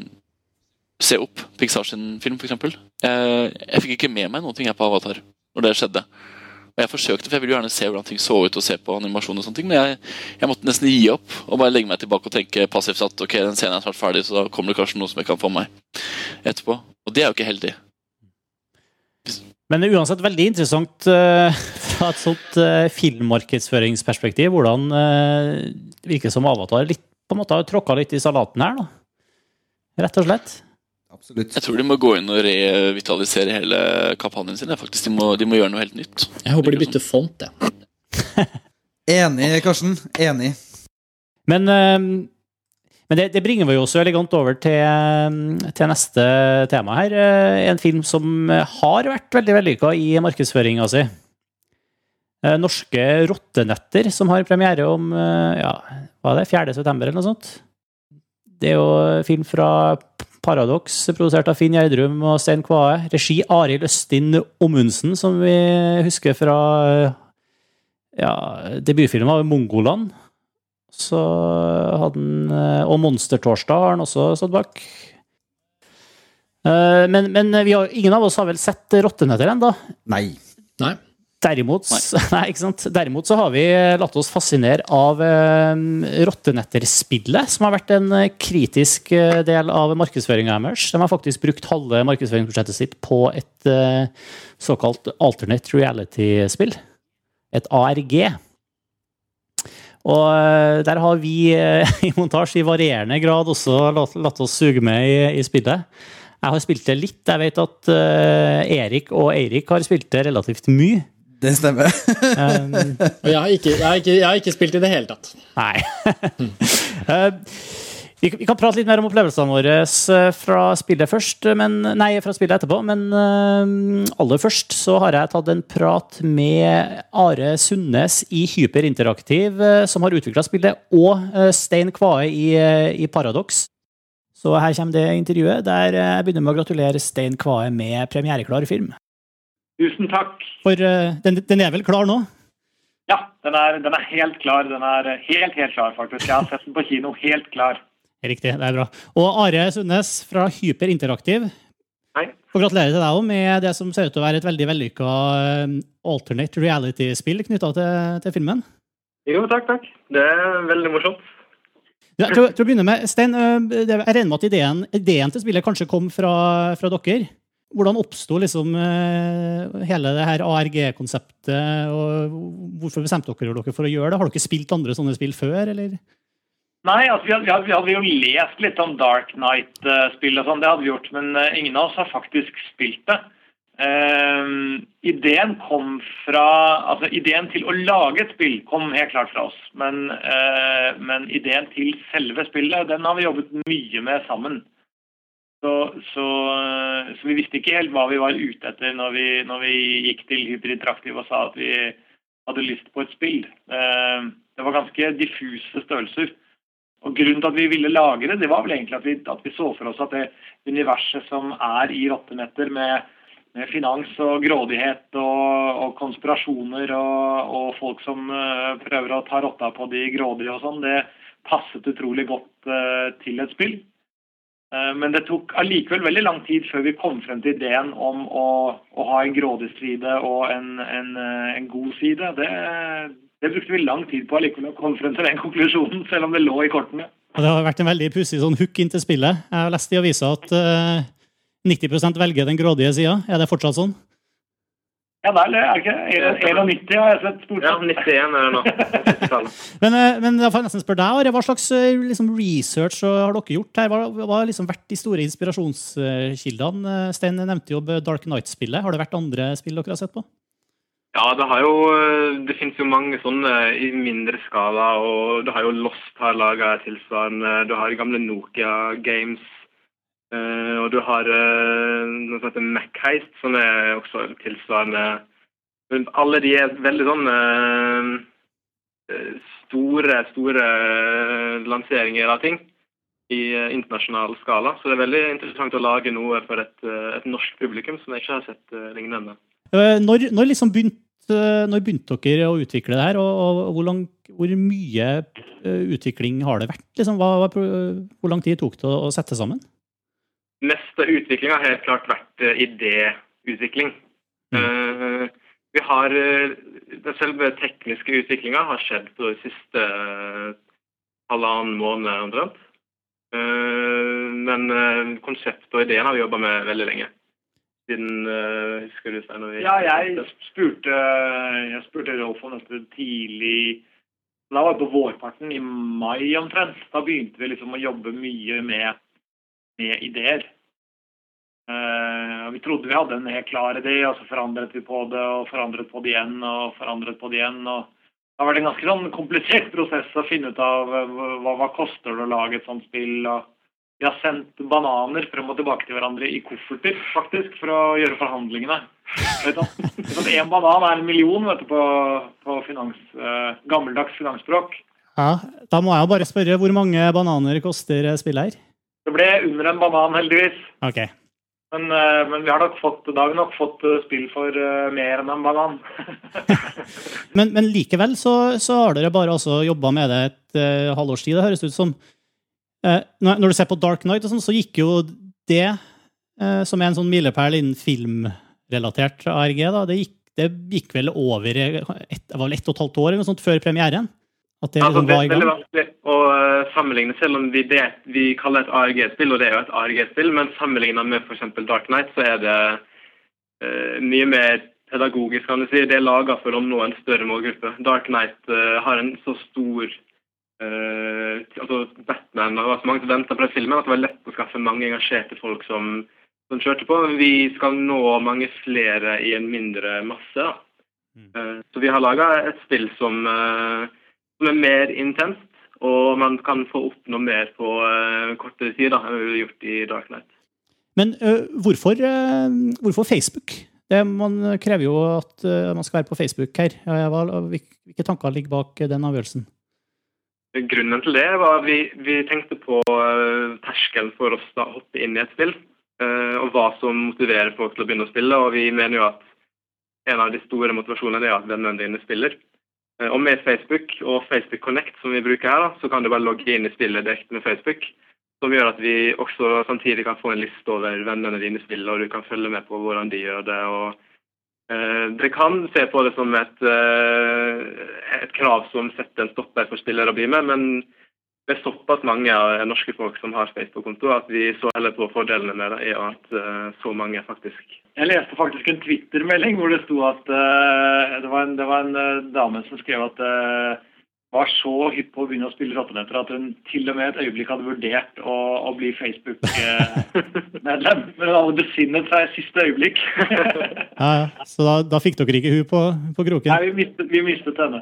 Se opp, Pixar sin film, f.eks. Jeg, jeg fikk ikke med meg noen ting her på Avatar når det skjedde. Og jeg forsøkte, for jeg ville gjerne se hvordan ting så ut og se på animasjon. og sånne ting, Men jeg, jeg måtte nesten gi opp og bare legge meg tilbake og tenke passivt at ok, den scenen er snart ferdig, så da kommer det kanskje noe som jeg kan få meg etterpå. Og det er jo ikke heldig. Men det er uansett veldig interessant uh, fra et sånt uh, filmmarkedsføringsperspektiv hvordan uh, virker som Avatar litt, på en måte har tråkka litt i salaten her. da. Rett og slett. Absolutt. Jeg tror de må gå inn og revitalisere hele kampanjen sin. faktisk. De må, de må gjøre noe helt nytt. Jeg håper de bytter font, jeg. <laughs> Enig, Karsten. Enig. Men, eh, men det, det bringer vi jo også elegant over til, til neste tema her. Eh, En film som har vært veldig vellykka i markedsføringa si. Eh, Norske rottenetter, som har premiere om ja, hva er det, 4. september eller noe sånt. Det er jo film fra Paradox, produsert av Finn Gjerdrum og Stein Kvae. Regi Arild Østin Omundsen, som vi husker fra ja, debutfilmen av Mongoland. Så hadde han eh, Og Monstertorsdag har han også stått bak. Eh, Men, men vi har, ingen av oss har vel sett Rottenetter ennå? Nei. Nei. Derimot, <laughs> nei, ikke sant? Derimot så har vi latt oss fascinere av eh, Rottenetterspillet, som har vært en eh, kritisk eh, del av markedsføringa deres. De har faktisk brukt halve markedsføringsbudsjettet sitt på et eh, såkalt alternate reality-spill. Et ARG. Og eh, der har vi eh, <laughs> i montasje i varierende grad også latt, latt oss suge med i, i spillet. Jeg har spilt det litt. Jeg vet at eh, Erik og Eirik har spilt det relativt mye. Det stemmer. Um, Og jeg har, ikke, jeg, har ikke, jeg har ikke spilt i det hele tatt. nei. uh, <laughs> vi, vi kan prate litt mer om opplevelsene våre eh, fra spillet først, men, nei, fra spillet etterpå. Men uh, aller først så har jeg tatt en prat med Are Sundnes i Hyperinteraktiv, uh, som har utvikla spillet, og Stein Kvae i, i Paradox. Så her kommer det intervjuet, der jeg begynner med å gratulere Stein Kvae med premiereklar film. Tusen takk. For uh, den, den er vel klar nå? Ja, den er, den er helt klar. Den er helt, helt klar, faktisk. Jeg har sett den på kino. Helt klar. Riktig, det er bra. Og Are Sundnes fra Hyper Interaktiv. Hei. Og gratulerer til deg òg med det som ser ut til å være et veldig vellykka eh, alternate reality-spill knytta til, til filmen. Jo, takk, takk. Det er veldig morsomt. Ja, til, til å begynne med, Stein, eh, jeg regner med at ideen, ideen til spillet kanskje kom fra, fra dere? Hvordan oppsto liksom eh, hele det her ARG-konseptet, og hvorfor bestemte dere dere for å gjøre det? Har dere spilt andre sånne spill før, eller? Nei, altså, vi hadde, vi hadde, jo lest litt om Dark Knight-spill og sånn. Det hadde vi gjort, men eh, ingen av oss har faktisk spilt det. Ehm, ideen kom fra Altså, ideen til å lage et spill kom helt klart fra oss. Men, uh, men ideen til selve spillet, den har vi jobbet mye med sammen. Så, så, eh, så vi visste ikke helt hva vi var ute etter når vi, når vi gikk til Hyperinteraktiv og sa at vi hadde lyst på et spill. Eh, Det var ganske diffuse størrelser. Og Grunnen til at vi ville lage det, det var vel egentlig at vi, at vi så for oss at det universet som er i rottenetter med, med finans og grådighet og, og konspirasjoner og, og folk som eh, prøver å ta rotta på de grådige og sånn, det passet utrolig godt til et spill. Eh, Men det tok allikevel veldig lang tid før vi kom frem til ideen om å, å ha en grådig side og en, en, eh, en god side. Det, det brukte vi lang tid på allikevel å komme frem til den konklusjonen, selv om det lå i kortene. Og det har vært en veldig pussig sånn hook inn til spillet. Jeg har lest i avisa at eh, 90% velger den grådige sida. Er det fortsatt sånn? Ja, det er det er ikke 91 har jeg sett stort Ja, 91 er det nå. <laughs> Men, eh, men da får jeg nesten spørre deg, Are, hva slags eh, liksom, research har dere gjort her? Hva hva har liksom vært de store inspirasjonskildene? Eh, Stein nevnte jo Dark Knight-spillet. Har det vært andre spill dere har sett på? Ja, det har jo Det finnes jo mange sånne i mindre skala, og du har jo Lost har laga tilsvarende. Du har gamle Nokia Games. Eh, og du har uh, noe som heter Macheist, som er også tilsvarende. Men alle de er veldig sånn eh, store, store lanseringer av ting i internasjonal skala. Så det er veldig interessant å lage noe for et, et norsk publikum som jeg ikke har sett lignende. Når, når, liksom begynte, når begynte dere å utvikle det her, og, og hvor, lang, hvor mye utvikling har det vært? Liksom, hva, hvor lang tid tok det å, å sette sammen? Meste utviklinga har helt klart vært eh, idéutvikling. Eh, Vi har eh, Den selve tekniske utviklinga har skjedd på de siste halvannen måned omtrent. Eh, Men konseptet og ideen har vi jobba med veldig lenge. Siden Husker du, Stein? Ja, jeg spurte, jeg spurte Rolf om dette tidlig Da var det på vårparten, i mai omtrent. Da begynte vi liksom å jobbe mye med, med ideer. Uh, vi trodde vi hadde en helt klar idé, og så forandret vi på det, og forandret på det igjen, og forandret på det igjen. Det har vært en ganske sånn komplisert prosess å finne ut av eh, hva, hva koster det å lage et sånt spill. og vi har sendt bananer frem og tilbake til hverandre i kofferter, faktisk, for å gjøre forhandlingene. Én? Banan er en million vet du, på, på finans, uh, gammeldags finansspråk. Ja, Da må jeg bare spørre hvor mange bananer koster spillet her? Det ble under en banan, heldigvis. Ok. Men, eh, men vi har nok fått, da har vi nok fått eh, spill for eh, mer enn en banan. <laughs> Men, men likevel så, så har dere bare altså jobba med det et uh, halvårs tid, det høres ut som. Uh, når, du ser på Dark Knight, og sånn, så gikk jo det, uh, som er en sånn milepæl innen filmrelatert ARG, da, det gikk, det gikk vel over et, det var vel ett og et halvt år eller noe sånt før premieren? At det Altså, det er veldig vanskelig å eh, sammenligne, selv om vi, det, vi kaller det et ARG-spill, og det er jo et ARG-spill, men sammenlignet med f.eks. Dark Knight, så er det uh, mye mer pedagogisk, kan du si. Det er laga for å nå en større målgruppe. Dark Knight uh, har en så stor uh, altså Batman og så mange som venta på den filmen at det var lett å skaffe mange engasjerte folk som, som kjørte på. Men vi skal nå mange flere i en mindre masse. Eh, Så vi har laga et spill som som er mer intenst, og man kan få oppnå mer på uh, kortere tid da, enn vi har gjort i Dark Knight. Men uh, hvorfor, uh, hvorfor Facebook? Det, man krever jo at uh, man skal være på Facebook her. Hva- Hvilke tanker ligger bak den avgjørelsen? Grunnen til det var at vi, vi tenkte på eh, terskelen for å hoppe inn i et spill, eh, og hva som motiverer folk til å begynne å spille. Og vi mener jo at en av de store motivasjonene er at vennene dine spiller. Eh, Og med Facebook og Facebook Connect som vi bruker her, så kan du bare logge inn i spillet direkte med Facebook. Som gjør at vi også samtidig kan få en liste over vennene dine i spillet, og du kan følge med på hvordan de gjør det. og eh, Dere kan se på det som et, eh, et krav som setter en stopper for spillere å bli med, men det er såpass mange av norske folk som har Facebook-konto at vi så heller på fordelene med det, i at eh, så mange faktisk Jeg leste faktisk en Twitter-melding hvor det sto at uh, det var en, det var en eh, dame som skrev at uh, var så hypp på å begynne å spille Rottenetter at hun til og med et øyeblikk hadde vurdert å, å bli Facebook-medlem. Men hun hadde besinnet seg i siste øyeblikk. Ja, ja. Så da, da fikk dere ikke hun på, på kroken? Nei, vi mistet, vi mistet henne.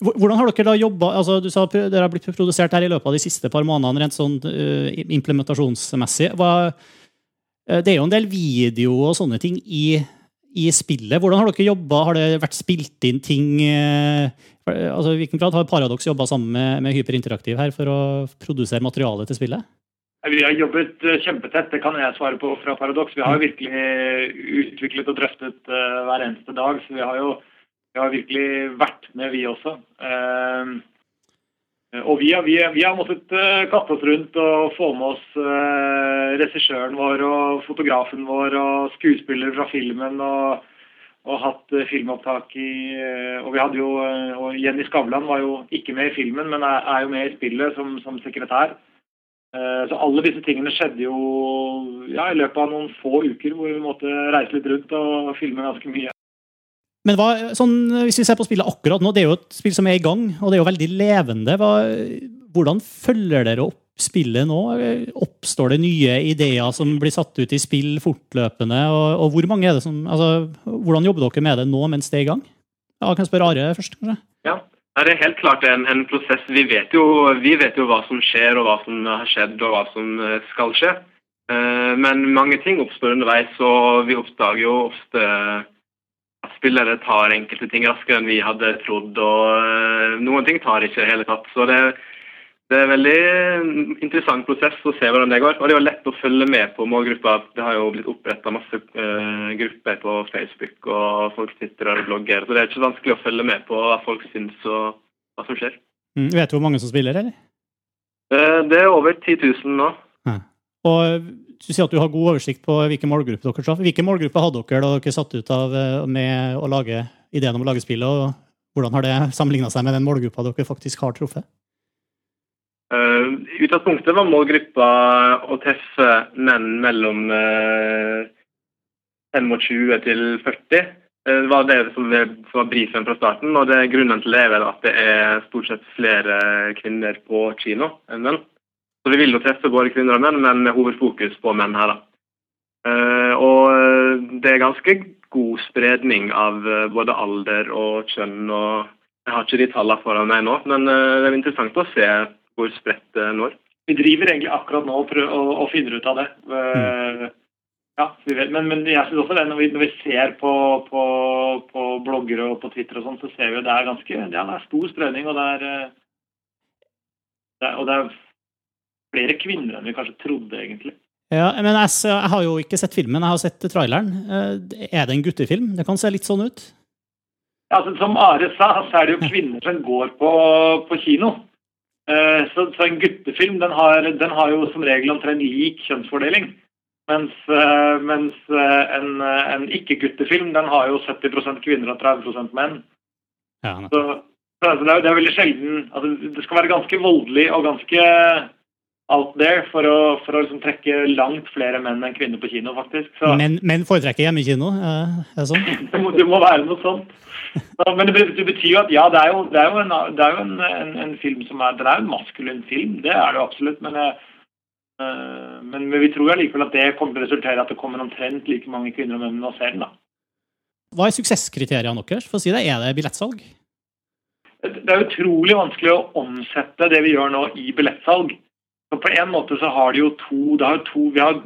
Hvor- Hvordan har dere da jobba altså, Du sa dere har blitt produsert her i løpet av de siste par månedene, rent sånn uh, implementasjonsmessig. Hva, uh, det er jo en del video og sånne ting i, i spillet. Hvordan har dere jobba? Har det vært spilt inn ting uh, altså, I hvilken grad har Paradox jobba sammen med, med Hyperinteraktiv her for å produsere materiale til spillet? Vi har jobbet kjempetett, det kan jeg svare på fra Paradox. Vi har jo virkelig utviklet og drøftet hver eneste dag, så vi har jo vi har virkelig vært med, vi også. Eh, og vi har, vi, vi har måttet uh, kaste oss rundt og få med oss eh, regissøren vår og fotografen vår og skuespillere fra filmen og, og hatt eh, filmopptak i eh, Og vi hadde jo eh, og Jenny Skavlan var jo ikke med i filmen, men er, er jo med i spillet som, som sekretær. Eh, Så alle disse tingene skjedde jo ja, i løpet av noen få uker hvor vi måtte reise litt rundt og filme ganske mye. Men hva, sånn, hvis vi ser på spillet akkurat nå, det er jo et spill som er i gang, og det er jo veldig levende. Hva, hvordan følger dere opp spillet nå? Oppstår det nye ideer som blir satt ut i spill fortløpende? Og, og hvor mange er det som, altså, hvordan jobber dere med det nå mens det er i gang? Ja, kan jeg spørre Are først, kanskje? Ja, det er helt klart en, en prosess. Vi vet, jo, vi vet jo hva som skjer, og hva som har skjedd, og hva som eh, skal skje. Eh, Men mange ting oppstår underveis, og vi oppdager jo ofte spillere tar enkelte ting raskere enn vi hadde trodd, og eh, noen ting tar ikke i det hele tatt. Så det, det er en veldig interessant prosess å se hvordan det går. Og det er jo lett å følge med på målgruppa. Det har jo blitt oppretta masse uh, grupper på Facebook, og folk sitter og blogger. Så det er ikke vanskelig å følge med på hva folk syns og hva som skjer. Mm, vet du hvor mange som spiller, eller? Uh, det er over 10 000 nå. Og du sier at du har god oversikt på hvilke målgrupper dere traff. Hvilke målgrupper hadde dere da dere satt ut av eh, med å lage ideen om å lage spillet, og hvordan har det sammenligna seg med den målgruppa dere faktisk har truffet? Uh, utgangspunktet var målgruppa å treffe menn mellom uh, 25 til 40. Det var det som var brifen fra starten, og det, grunnen til det er vel at det er stort sett flere kvinner på kino enn menn. Så vi vil jo treffe både kvinner og menn, men med hovedfokus på menn her. da. Uh, og det er ganske god spredning av uh, både alder og kjønn. og Jeg har ikke de tallene foran meg nå, men det er interessant å se hvor spredt det når. Vi driver egentlig akkurat nå og, prøver, og, finner ut av det. Mm. Ja, vi vet. Men, men jeg synes også det, når vi, når vi ser på, på, på, bloggere og på Twitter og sånn, så ser vi at det er ganske det er stor spredning. Og det er, det er, og det er flere kvinner enn vi kanskje trodde, egentlig. Ja, men jeg, jeg, har jo ikke sett filmen, jeg har sett traileren. Er det en guttefilm? Det kan se litt sånn ut? Ja, altså, Som Are sa, så er det jo kvinner som går på, på kino. Så, så, en guttefilm den har, den har jo som regel omtrent lik kjønnsfordeling. Mens, mens en, en ikke-guttefilm den har jo 70% kvinner og 30% menn. Ja, så, så altså, det, er, det, er, veldig sjelden altså, Det skal være ganske voldelig og ganske out there for å, for å liksom trekke langt flere menn enn kvinner på kino, faktisk. Så, men, men foretrekker hjemmekino? Er det sånn? <laughs> det, må, det må være noe sånt. Så, men det, det, betyr jo at ja, det er jo, det er jo, en, det er jo en, en, en, film som er Den er en maskulin film, det er det jo absolutt. Men, øh, men, men vi tror allikevel at det kommer til å resultere i at det kommer omtrent like mange kvinner og menn og ser den. da. Hva er suksesskriteriene deres? For å si det, Er det billettsalg? Det er utrolig vanskelig å omsette det vi gjør nå i billettsalg. Så på en måte så har de jo to, det har to har,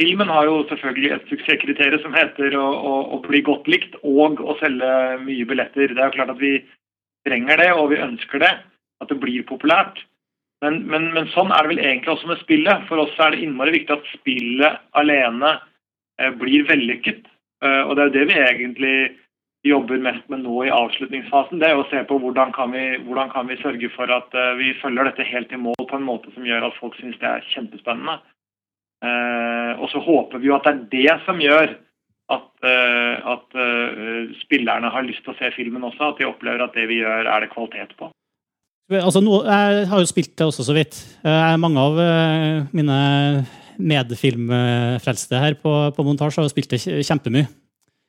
Filmen har jo selvfølgelig et suksesskriterium som heter å, å, å, bli godt likt og å selge mye billetter. Det er jo klart at vi trenger det, og vi ønsker det. At det blir populært. Men, men, men sånn er det vel egentlig også med spillet. For oss er det innmari viktig at spillet alene eh, blir vellykket. Eh, og det er jo det vi egentlig jobber mest med nå i avslutningsfasen, det er å se på hvordan kan vi, hvordan kan vi sørge for at uh, vi følger dette helt i mål på en måte som gjør at folk syns det er kjempespennende. Uh, og så håper vi jo at det er det som gjør at, uh, at spillerne har lyst til å se filmen også. At de opplever at det vi gjør, er det kvalitet på. Altså, jeg har jo spilt det også så vidt. mange av mine medfilmfrelste her på, på montasje har jo spilt det kjempemye.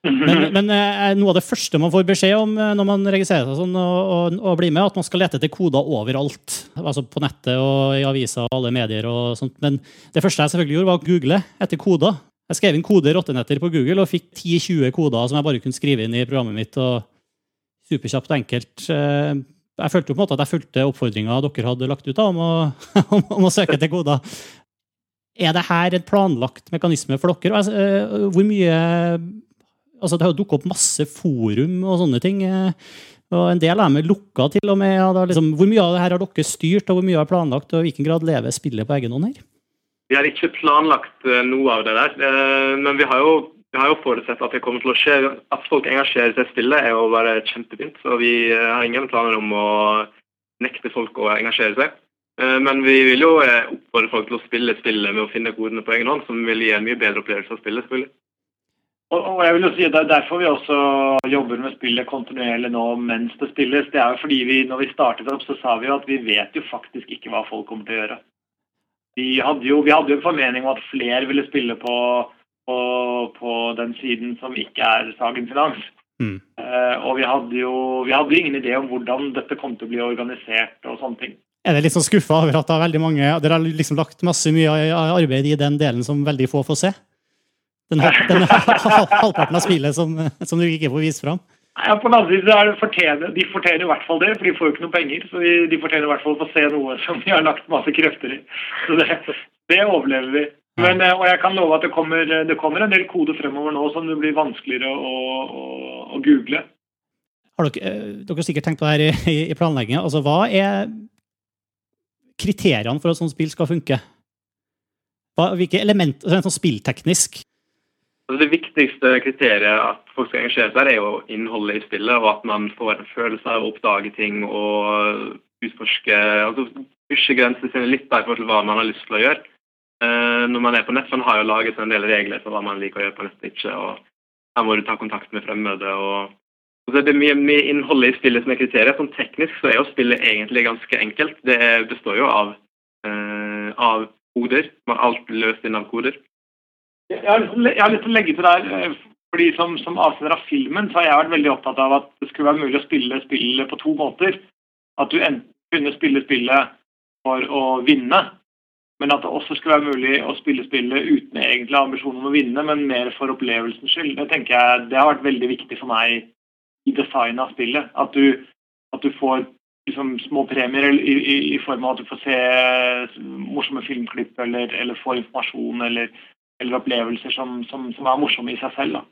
Men, <laughs> men eh, noe av det første man får beskjed om eh, når man registrerer seg sånn og, og, og blir med, at man skal lete etter koder overalt. Altså på nettet og i aviser og alle medier og sånt. Men det første jeg selvfølgelig gjorde, var å google etter koder. Jeg skrev inn kode rottenetter på Google og fikk 10-20 koder som jeg bare kunne skrive inn i programmet mitt. og Superkjapt og enkelt. Eh, jeg følte jo på en måte at jeg fulgte oppfordringa dere hadde lagt ut da, om, å, <laughs> om å søke etter koder. Er det her en planlagt mekanisme for dere? Altså, hvor mye altså Det har jo dukket opp masse forum og sånne ting. Eh, og En del av dem er lukka til og med. Ja, liksom, hvor mye av det her har dere styrt, og hvor mye har planlagt, og i hvilken grad lever spillet på egen hånd her? Vi har ikke planlagt eh, noe av det der, eh, men vi har jo, vi har jo forutsett at det kommer til å skje. At folk engasjerer seg i spillet, er jo bare kjempefint. Så vi har ingen planer om å nekte folk å engasjere seg. Men vi vil jo oppfordre folk til å spille spillet med å finne kodene på egen hånd, som vil gi en mye bedre opplevelse av spillet. selvfølgelig. Og, jeg vil jo si Det er derfor vi også jobber med spillet kontinuerlig nå mens det spilles. Det er jo fordi vi, når vi startet opp, så sa vi jo at vi vet jo faktisk ikke hva folk kommer til å gjøre. Vi hadde jo, vi hadde jo en formening om at flere ville spille på, på, på den siden som ikke er Sagen Finans. Mm. Uh, og vi hadde jo vi hadde ingen idé om hvordan dette kom til å bli organisert og sånne ting. Er det litt sånn skuffa over at det er veldig mange, dere har liksom lagt masse mye arbeid i den delen som veldig få får se? Den, den <laughs> halvparten av spillet som, som, du ikke får vist fram? Ja, på den andre siden fortjener, De fortjener i hvert fall det, for de får jo ikke noe penger. Så de, de fortjener i hvert fall å få se noe <laughs> som de har lagt masse krefter i. Så det, det overlever vi. Men, eh, og jeg kan love at det kommer, det kommer, en del koder fremover nå som det blir vanskeligere å, å, å google. Har dere, eh, dere har sikkert tenkt på det her i, i planleggingen. Altså, hva er kriteriene for at sånt spill skal funke? Hva, hvilke elementer, sånn spillteknisk, Altså det viktigste kriteriet at folk skal engasjere seg, er jo innholdet i spillet, og at man får en følelse av å oppdage ting og utforske altså Pushe grensene sine litt forhold til hva man har lyst til å gjøre. eh, når man er på nett. man har jo laget en del regler for hva man liker å gjøre på nett ikke. og Her må du ta kontakt med fremmede. og så er Det mye, mye innhold i spillet som er kriteriet. Sånn teknisk så er jo spillet egentlig ganske enkelt. Det er- består jo av, eh, av koder. Man har alt løst inn av koder. Jeg har, jeg lyst til å legge til der, eh, fordi som, som avsender av filmen, så har jeg vært veldig opptatt av at det skulle være mulig å spille spillet på to måter. At du enten kunne spille spillet for å vinne, men at det også skulle være mulig å spille spillet uten egentlig ambisjon om å vinne, men mer for opplevelsens skyld. Det tenker jeg, det har vært veldig viktig for meg i designet av spillet. At du, at du får liksom, små premier i, i, i form av at du får se morsomme filmklipp eller, eller får informasjon eller eller opplevelser som, som, som er morsomme i seg selv. Da.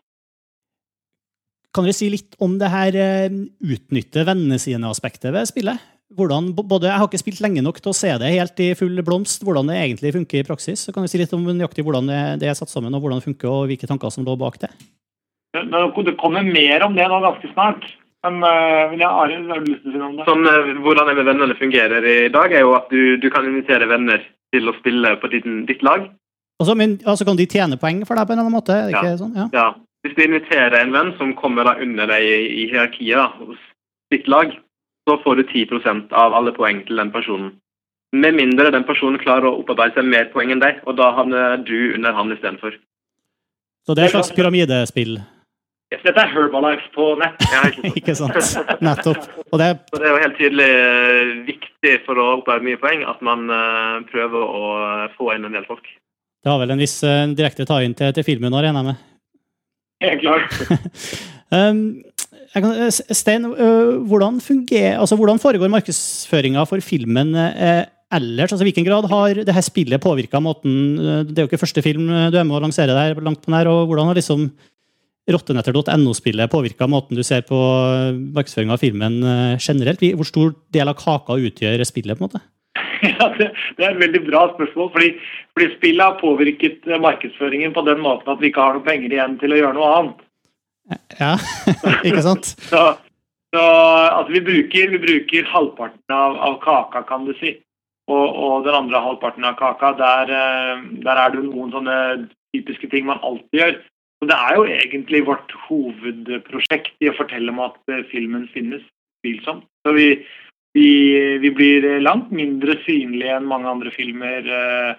Kan du si litt om det her utnytte vennene sine-aspektet ved spillet? Hvordan, både, jeg har ikke spilt lenge nok til å se det helt i full blomst, hvordan det egentlig funker i praksis. Så kan du si litt om nøyaktig hvordan det, det er satt sammen, og hvordan det funker, og hvilke tanker som lå bak det? Det, det kommer mer om det nå ganske snart. Men uh, jeg, Arild, har du lyst til å si noe om det? Sånn, eh, hvordan det med vennene fungerer i dag, er jo at du, du kan invitere venner til å spille på ditt, ditt lag. Og så men, altså, kan de tjene poeng for deg på en eller annen måte? Er det Ja. ikke sånn? Ja. Ja. Hvis du inviterer en venn som kommer da under deg i, i hierarkiet da, hos ditt lag, så får du 10% av alle poeng til den personen. Med mindre den personen klarer å opparbeide seg mer poeng enn deg, og da havner du under han istedenfor. Så det er et slags pyramidespill, Dette er Herbalife på nett. Ikke <laughs> sant? ikke sant? Nettopp. Og det, <laughs> Så det er jo helt tydelig eh, viktig for å opparbeide mye poeng at man eh, prøver å få inn en del folk. Det har vel en viss eh, direkte ta-inn til, til filmen, regner jeg med. Helt klart. <laughs> Um, kan, eh, Stein, øh, hvordan, fungerer, altså, hvordan foregår markedsføringa for filmen eh, ellers? Altså, I hvilken grad har det her spillet påvirka måten eh, Det er jo ikke første film du er med å lansere der, langt på nær. og Hvordan har liksom rottenetter.no-spillet påvirka måten du ser på markedsføringa av filmen eh, generelt? Hvor stor del av kaka utgjør spillet? på en måte? <laughs> Ja, det, det er et veldig bra spørsmål. Fordi, fordi spillet har påvirket eh, markedsføringen på den måten at vi ikke har noen penger igjen til å gjøre noe annet. Ja, <laughs> ikke sant? <laughs> Så, så altså, vi, bruker, vi bruker halvparten av, av kaka, kan du si. Og, og den andre halvparten av kaka, der, eh, der er det noen sånne typiske ting man alltid gjør. Så det er jo egentlig vårt hovedprosjekt i å fortelle om at eh, filmen finnes, tvilsomt. Så vi, vi, vi blir langt mindre synlige enn mange andre filmer eh,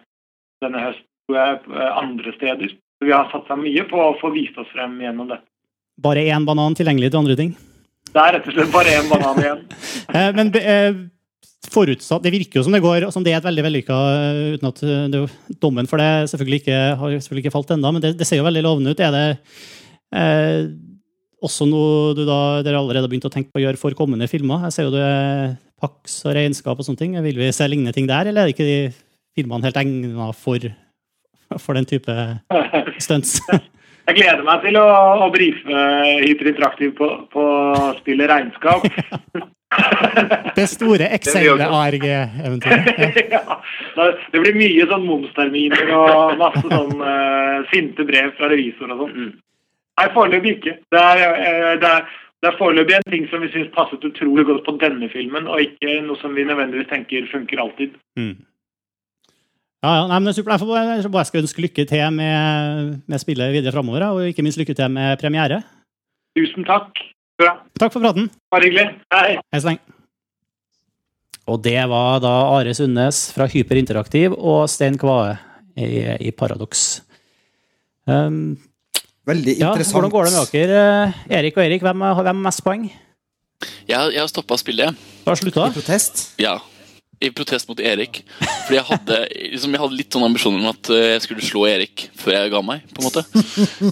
denne høsten, tror jeg, eh, andre steder. Så vi har satsa mye på å få vist oss frem gjennom dette. Bare én banan tilgjengelig til andre ting? Det er rett og slett bare én banan igjen. <laughs> Eh, Men eh, forutsatt Det virker jo som det går, som det er et veldig vellykka eh, Uten at eh, det, dommen for det selvfølgelig ikke, har selvfølgelig ikke falt ennå, men det, det ser jo veldig lovende ut. Er det eh, også noe du da, dere allerede har begynt å tenke på å gjøre for kommende filmer? Jeg ser jo det er Pax og regnskap og sånne ting. Vil vi se lignende ting der, eller er det ikke de filmene helt egna for, for den type stunts? <laughs> Jeg gleder meg til å, å brife Hiter Interaktiv på, på spillet Regnskap. <laughs> Det store Excel-ARG-eventyret. <laughs> ja, det blir mye sånn momsterminer og masse sånn uh, sinte brev fra revisor og sånn. Nei, foreløpig ikke. Det er, eh, det er, det er foreløpig en ting som vi syns passet utrolig godt på denne filmen, og ikke noe som vi nødvendigvis tenker funker alltid. Mm. Ja, ja, nei, men det er super Jeg får bare, jeg bare skal ønske lykke til med, med spillet videre framover, og ikke minst lykke til med premiere. Tusen takk. Bra. Takk for praten. Bare hyggelig. Hei. Hei så lenge. Og det var da Are Sundnes fra Hyperinteraktiv og Stein Kvae i, i Paradox. Um, Veldig ja, interessant. hvordan går det med dere? Eh, Erik og Erik, hvem har mest poeng? Jeg, jeg har stoppa spillet, jeg. Har slutta? I protest? Ja. I protest mot Erik. Fordi jeg hadde, liksom, jeg hadde litt sånn ambisjoner om at eh, jeg skulle slå Erik før jeg ga meg. på en måte.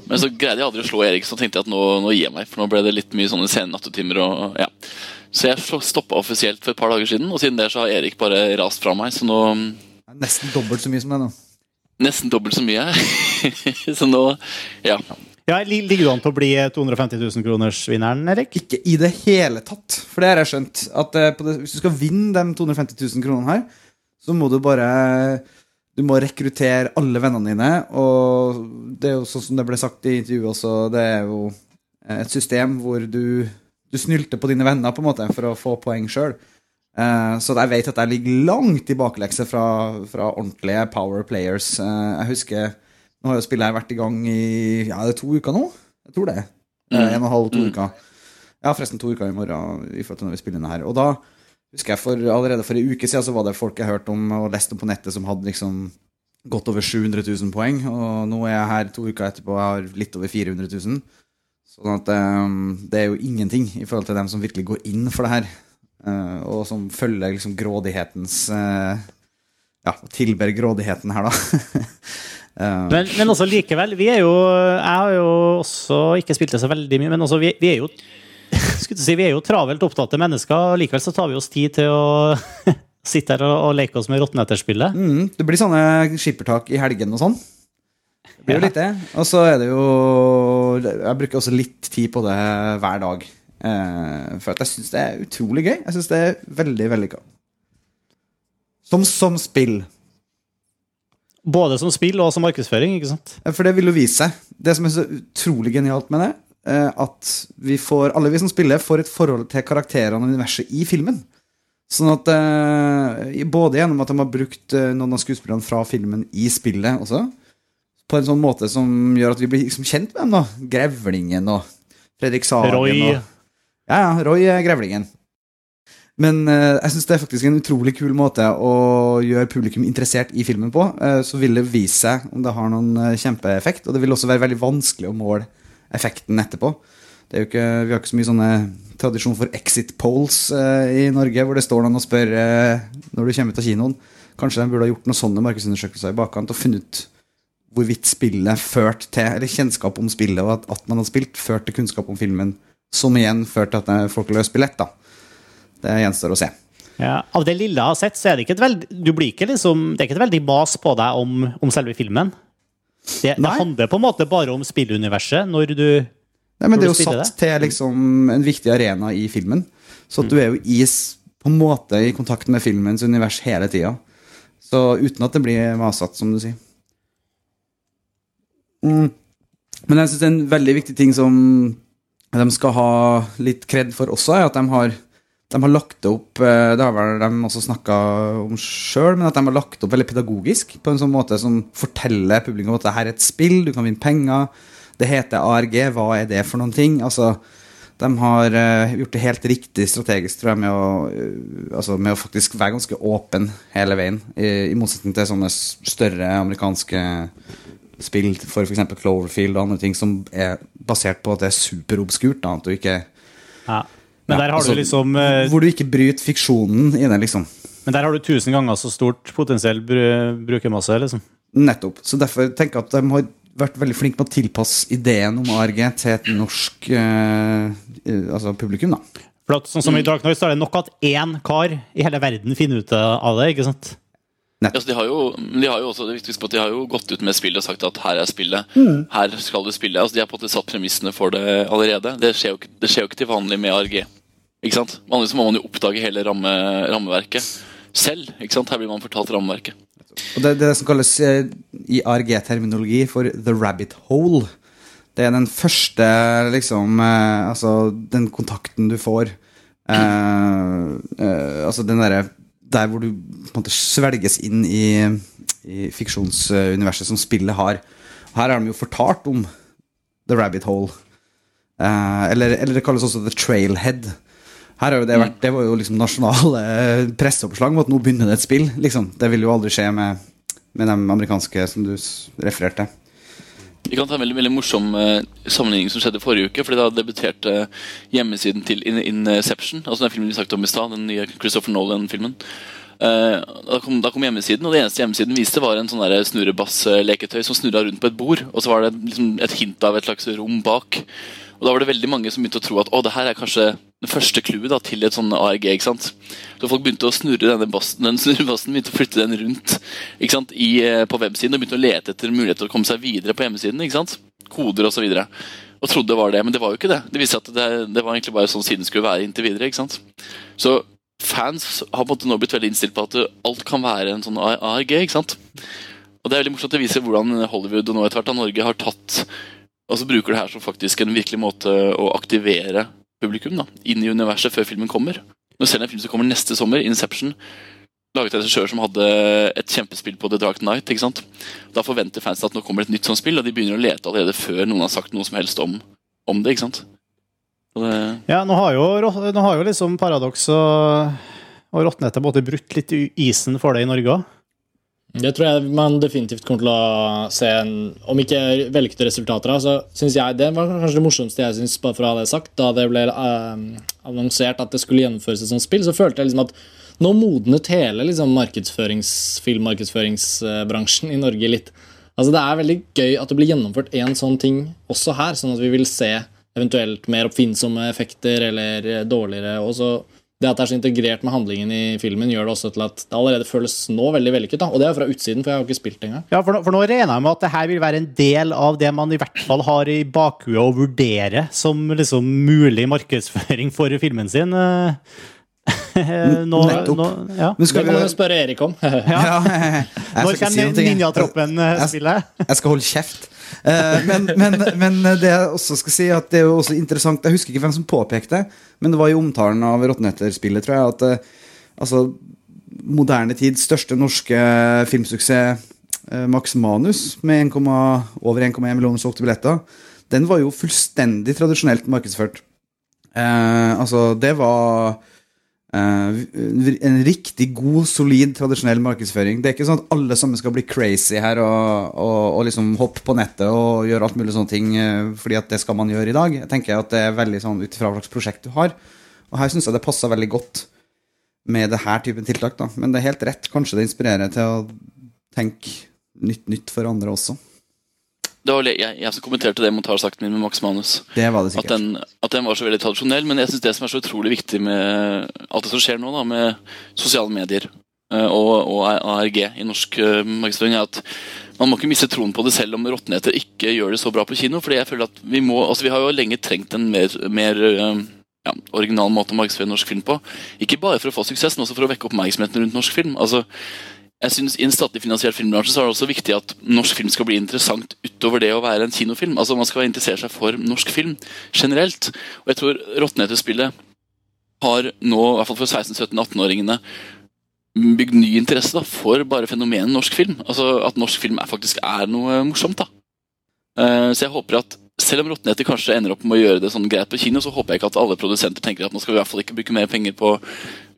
Men så greide jeg aldri å slå Erik, så tenkte jeg at nå, nå gir jeg meg. For nå ble det litt mye sånne sene nattetimer. Og, ja. Så jeg stoppa offisielt for et par dager siden, og siden det så har Erik bare rast fra meg. Så nå Nesten dobbelt så mye som det nå. Nesten dobbelt så mye. <laughs> så nå Ja. Ja, Ligger du an til å bli 250 000-kronersvinneren, Erik? Ikke i det hele tatt. For det har jeg skjønt. At eh, på det, Hvis du skal vinne de 250 000 kronene her, så må du bare Du må rekruttere alle vennene dine. Og det er jo sånn som det ble sagt i intervjuet også, det er jo et system hvor du, du snylter på dine venner på en måte for å få poeng sjøl. Eh, så jeg vet at jeg ligger langt i baklekse fra, fra ordentlige power players. Eh, jeg husker Nå har jo spillet her vært i gang i ja, det er to uker nå. Jeg tror det. Mm. en og en halv, to uker. Ja, forresten to uker i morgen i forhold til når vi spiller inn her. Og da husker jeg for, allerede for en uke siden så var det folk jeg hørte om og leste om på nettet som hadde liksom godt over 700 000 poeng. Og nå er jeg her to uker etterpå og har litt over 400 000. Sånn at um, det er jo ingenting i forhold til dem som virkelig går inn for det her. Eh, og som følger liksom grådighetens eh, Ja, tilber grådigheten her, da. <laughs> Eh, Men, men også likevel, vi er jo Jeg har jo også ikke spilt det så veldig mye, men også vi, vi er jo si, vi er jo travelt opptatte mennesker, og likevel så tar vi oss tid til å <laughs> sitte her og, og leke oss med Rottenetterspillet. Mm, det blir sånne skippertak i helgen og sånn. Det blir jo Ja. litt det. Og så er det jo Jeg bruker også litt tid på det hver dag. Eh, for at jeg syns det er utrolig gøy. Jeg syns det er veldig vellykka. Som, som spill. Både som spill og som markedsføring, ikke sant? Eh, For det vil jo vise seg. Det som er så utrolig genialt med det, eh, at vi får, alle vi som spiller, får et forhold til karakterene og universet i filmen. Sånn at Både gjennom at de har brukt noen av skuespillerne fra filmen i spillet også, på en sånn måte som gjør at vi blir liksom kjent med dem. da Grevlingen og Fredrik Sagen. Roy. Og, ja, ja, Roy Grevlingen. Men eh, jeg syns det er faktisk en utrolig kul måte å gjøre publikum interessert i filmen på. Eh, så vil det vise seg om det har noen eh, kjempeeffekt, og det vil også være veldig vanskelig å måle effekten etterpå. Er ikke, vi har ikke så mye sånne tradisjon for exit polls i Norge, hvor det står noen og spør når du kommer ut av kinoen. Kanskje de burde ha gjort noen sånne markedsundersøkelser i bakkant og funnet ut hvorvidt spillet førte til Eller kjennskap om spillet, og at, at man hadde spilt, førte til kunnskap om filmen, som igjen førte til at folk løste billett. da Det gjenstår å se. Ja, av det lille jeg har sett, så er det ikke et veldig du blir ikke liksom, Det er ikke et veldig mas på deg om, om selve filmen. Det, det handler på en måte bare om spilluniverset når du Nei, men Når det er jo satt satt til liksom en viktig arena i filmen. Så at du er jo i, på en måte i kontakt med filmens univers hele tida. Så uten at det blir masete, som du sier. Mm. Men jeg syns en veldig viktig ting som de skal ha litt kred for også, er at de har, de har lagt opp eh, Det har vel de også snakka om sjøl, men at de har lagt opp veldig pedagogisk. På en sånn måte som forteller publikum at det her er et spill, du kan vinne penger. Det heter ARG, hva er det for noen ting? Altså, de har eh, gjort det helt riktig strategisk, tror jeg, med å, eh, altså, med å faktisk være ganske åpen hele veien. I, i motsetning til sånne større amerikanske spill for f.eks. Cloverfield og andre ting som er basert på at det er superobskurt. Da, at du ikke ja. Men der har altså, du liksom eh, Hvor du ikke bryter fiksjonen i det, liksom. Men der har du tusen ganger så stort potensiell bru brukermasse, liksom. Nettopp. Så derfor tenker jeg at de har vært veldig flinke på å tilpasse ideen om ARG til et norsk eh, eh, altså publikum, da. For at, sånn som i Dark Noise, så er det nok at én kar i hele verden finner ut av det, ikke sant? Ja, de, har jo, de har jo også det viktig å huske på at de har jo gått ut med spillet og sagt at her er spillet. Her skal du spille. Altså, de har på en måte satt premissene for det allerede. Det skjer jo ikke, det skjer jo ikke til vanlig med ARG. Ikke sant? Vanligvis må man jo oppdage hele ramme, rammeverket selv. Ikke sant? Her blir man fortalt rammeverket. Og det, det det som kalles eh, i ARG-terminologi for the rabbit hole. Det er den første, liksom eh, Altså den kontakten du får. Eh, eh, altså den derre Der hvor du på en måte svelges inn i, i fiksjonsuniverset som spillet har. Her har de jo fortalt om the rabbit hole. Eh, eller, eller det kalles også the trailhead. Her har jo det vært Det var jo liksom nasjonale <laughs> presseoppslag om at nå begynner det et spill. Liksom. Det vil jo aldri skje med, med de amerikanske som du refererte. Vi kan ta en veldig, veldig morsom eh, sammenligning som skjedde forrige uke. fordi Da debuterte hjemmesiden til In Inception, altså den filmen vi snakket om i stad. Den nye Christopher Nolan-filmen. Eh, da, da kom hjemmesiden, og det eneste hjemmesiden viste, var en sånn snurrebassleketøy som snurra rundt på et bord. Og så var det liksom et hint av et slags rom bak. Og da var det veldig mange som begynte å tro at å, det her er kanskje det første clouet til et sånn ARG. ikke sant? Så folk begynte å snurre denne bassen, den <laughs> snurrebassen, begynte å flytte den rundt ikke sant? I, eh, på websiden og begynte å lete etter muligheter til å komme seg videre på hjemmesiden. ikke sant? Koder osv. Og, så og trodde det var det, men det var jo ikke det. Det viste at det, det var egentlig bare sånn siden skulle være inntil videre. ikke sant? Så fans har på en måte nå blitt veldig innstilt på at alt kan være en sånn ARG. ikke sant? Og det er veldig morsomt å vise hvordan Hollywood og nå etter hvert Norge har tatt Altså bruker det her som faktisk en virkelig måte å aktivere publikum da, inn i universet før filmen kommer. Du ser en film som kommer neste sommer, Inception, laget av regissører som hadde et kjempespill på The Dark Knight, ikke sant? da forventer fansen at nå kommer et nytt sånt spill, og de begynner å lete allerede før noen har sagt noe som helst om, om det. ikke sant? Det Ja, nå har jo, nå har jo liksom Paradox og, og Rottnett både brutt litt isen for det i Norge òg. Det tror jeg man definitivt kommer til å se, en, om ikke vellykkede resultater. Så synes jeg Det var kanskje det morsomste jeg syns, bare for å ha sagt, da det ble uh, annonsert at det skulle gjennomføres et sånt spill, så følte jeg liksom at nå modnet hele liksom, markedsførings, filmmarkedsføringsbransjen i Norge litt. Altså Det er veldig gøy at det blir gjennomført en sånn ting også her, sånn at vi vil se eventuelt mer oppfinnsomme effekter eller eh, dårligere. Og så det at det er så integrert med handlingen i filmen, gjør det også til at det allerede føles nå veldig vellykket. Og det er fra utsiden, for jeg har ikke spilt engang. Ja, for, nå- for nå regner jeg med at det her vil være en del av det man i hvert fall har i bakhuet å vurdere som liksom mulig markedsføring for filmen sin. eh. <laughs> nå, Nettopp. nå, ja. Det kan vi du spørre Erik om. <laughs> Ja, <laughs> jeg Når ikke si kommer noe. Jeg- Ninjatroppen-spillet? Jeg skal holde kjeft. Eh, men, men, men det jeg også skal si, at det er jo også interessant Jeg husker ikke hvem som påpekte, men det var i omtalen av Rotnetter-spillet, tror jeg, at eh, altså, moderne tids største norske filmsuksess, eh, Max Manus, med 1, over 1,1 millioner solgte billetter, den var jo fullstendig tradisjonelt markedsført. Eh, altså, det var en riktig god, solid, tradisjonell markedsføring. Det er ikke sånn at alle sammen skal bli crazy her og, og, og liksom hoppe på nettet og gjøre alt mulig sånne ting, eh, fordi at det skal man gjøre i dag. Jeg tenker at det er veldig sånn ut ifra hva slags prosjekt du har. Og her syns jeg det passer veldig godt med det her typen tiltak, da. Men det er helt rett. Kanskje det inspirerer til å tenke nytt nytt for andre også. Det var jeg, jeg som kommenterte det i montasjesakten min med Max Manus. Det var det At den, at den var så veldig tradisjonell. Men jeg synes det som er så utrolig viktig med alt det som skjer nå, da, med sosiale medier eh, og, og ARG i norsk eh, markedsføring, er at man må ikke miste troen på det selv om Råtneter ikke gjør det så bra på kino. fordi jeg føler at Vi må, altså vi har jo lenge trengt en mer, mer eh, ja, original måte å markedsføre norsk film på. Ikke bare for å få suksess, men også for å vekke oppmerksomheten rundt norsk film. altså jeg synes I en statlig finansiert filmbransje så er det også viktig at norsk film skal bli interessant utover det å være en kinofilm. Altså Man skal interessere seg for norsk film generelt. Og jeg tror Råtneter-spillet har nå, i hvert fall for 16-17-18-åringene, bygd ny interesse da, for bare fenomenet norsk film. Altså At norsk film er, faktisk er noe morsomt. da. Eh, så jeg håper at selv om Råtneter kanskje ender opp med å gjøre det sånn greit på kino, så håper jeg ikke at alle produsenter tenker at nå skal vi i hvert fall ikke bruke mer penger på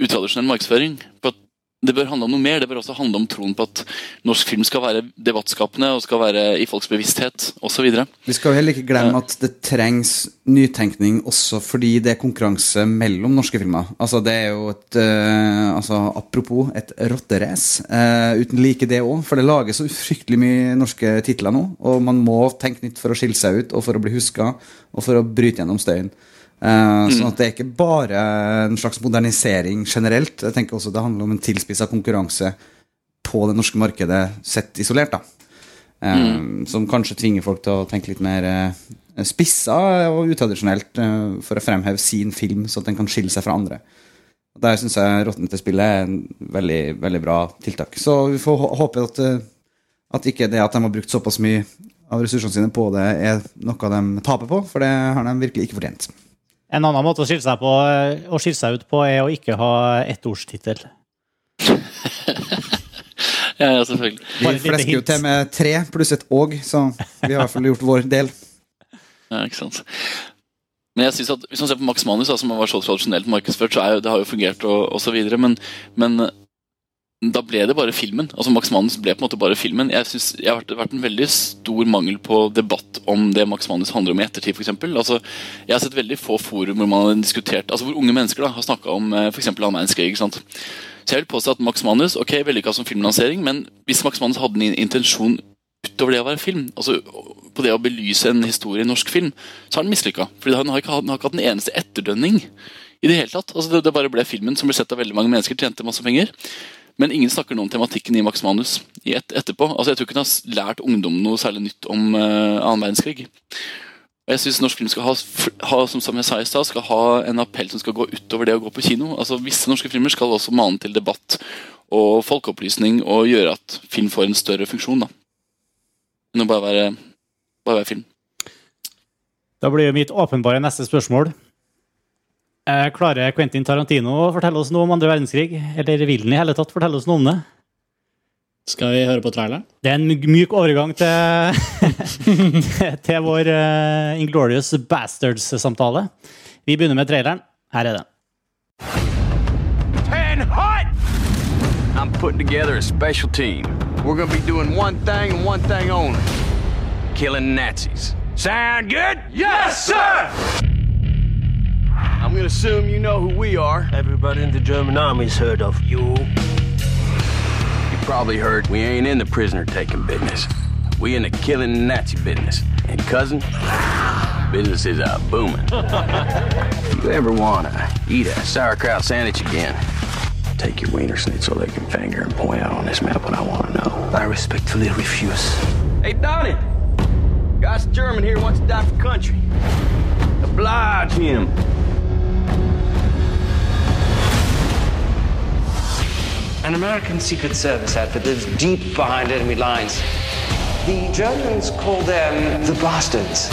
utradisjonell markedsføring. På at det bør handle om noe mer. Det bør også handle om troen på at norsk film skal være debattskapende og skal være i folks bevissthet osv. Vi skal jo heller ikke glemme at det trengs nytenkning også fordi det er konkurranse mellom norske filmer. Altså Det er jo et uh, altså Apropos et rotterace uh, uten like det òg. For det lages så fryktelig mye norske titler nå, og man må tenke nytt for å skille seg ut og for å bli huska og for å bryte gjennom støyen. Eh, Sånn at det er ikke bare en slags modernisering generelt. Jeg tenker også Det handler om en tilspissa konkurranse på det norske markedet sett isolert. da Eh, Som kanskje tvinger folk til å tenke litt mer uh, spissa og utradisjonelt for å fremheve sin film, så at den kan skille seg fra andre. Der syns jeg Råtnete-spillet er en veldig, veldig bra tiltak. Så vi får håpe at, at ikke det at de har brukt såpass mye av ressursene sine på det, er noe de taper på, for det har de virkelig ikke fortjent. En annen måte å skille seg, på, å skille seg ut på er å ikke ha ettordstittel. <laughs> Ja, ja, selvfølgelig. Bare Vi flesker jo til med tre pluss et og, så vi har i hvert fall gjort vår del. Ja, ikke sant. Men jeg synes at hvis man ser på Max Manus, da, som vært så tradisjonelt markedsført, så er jo, det har jo fungert og, og så videre, men, men da ble det bare filmen. Altså Max Manus ble på en måte bare filmen. Jeg synes Det har vært, en veldig stor mangel på debatt om det Max Manus handler om i ettertid, for Altså, jeg har sett veldig få forum hvor man har diskutert Altså hvor unge mennesker da har snakka om eh, f.eks. verdenskrig. ikke sant? Så jeg vil påstå at Max Manus ok, vellykka som filmlansering, men hvis Max Manus hadde en intensjon utover det å være film, altså på det å belyse en historie i norsk film, så har den mislykka. Fordi han har ikke, han har ikke hatt en eneste etterdønning i det hele tatt. Altså det, det bare ble filmen som ble sett av veldig mange mennesker, tjente masse penger. Men ingen snakker noe om tematikken i Max Manus i et, etterpå. Altså Jeg tror ikke hun har lært ungdommen noe særlig nytt om uh, annen verdenskrig. Og jeg synes norsk film skal ha, ha som, jeg sa i sted, skal ha en appell som skal gå utover det å gå på kino. Altså Visse norske filmer skal også mane til debatt og folkeopplysning og gjøre at film får en større funksjon. da enn å bare være, bare være film. Da blir jo mitt åpenbare neste spørsmål Eh, Klarer Quentin Tarantino å fortelle oss noe om andre verdenskrig? Eller vil han i hele tatt fortelle oss noe om det? Skal vi høre på traileren? Det er en myk- overgang til, <laughs> til vår uh, Inglorious Bastards-samtale. Vi begynner med traileren. Her er den. and hot. I'm putting together a special team. We're gonna be doing one thing and one thing only killing Nazis. Sound good? Yes, sir! I'm gonna assume you know who we are. Everybody in the German army's heard of you. You probably heard we ain't in the prisoner taking business. We in the killing Nazi business. And cousin, business is uh, booming. if <laughs> you ever wanna eat a sauerkraut sandwich again, take your wiener schnitzel they can finger and point out on this map what I wanna know. I respectfully refuse. Hey, Donnie! Guy's German here wants to die for country. Oblige him. An American Secret Service outfit lives deep behind enemy lines. The Germans call them the bastards.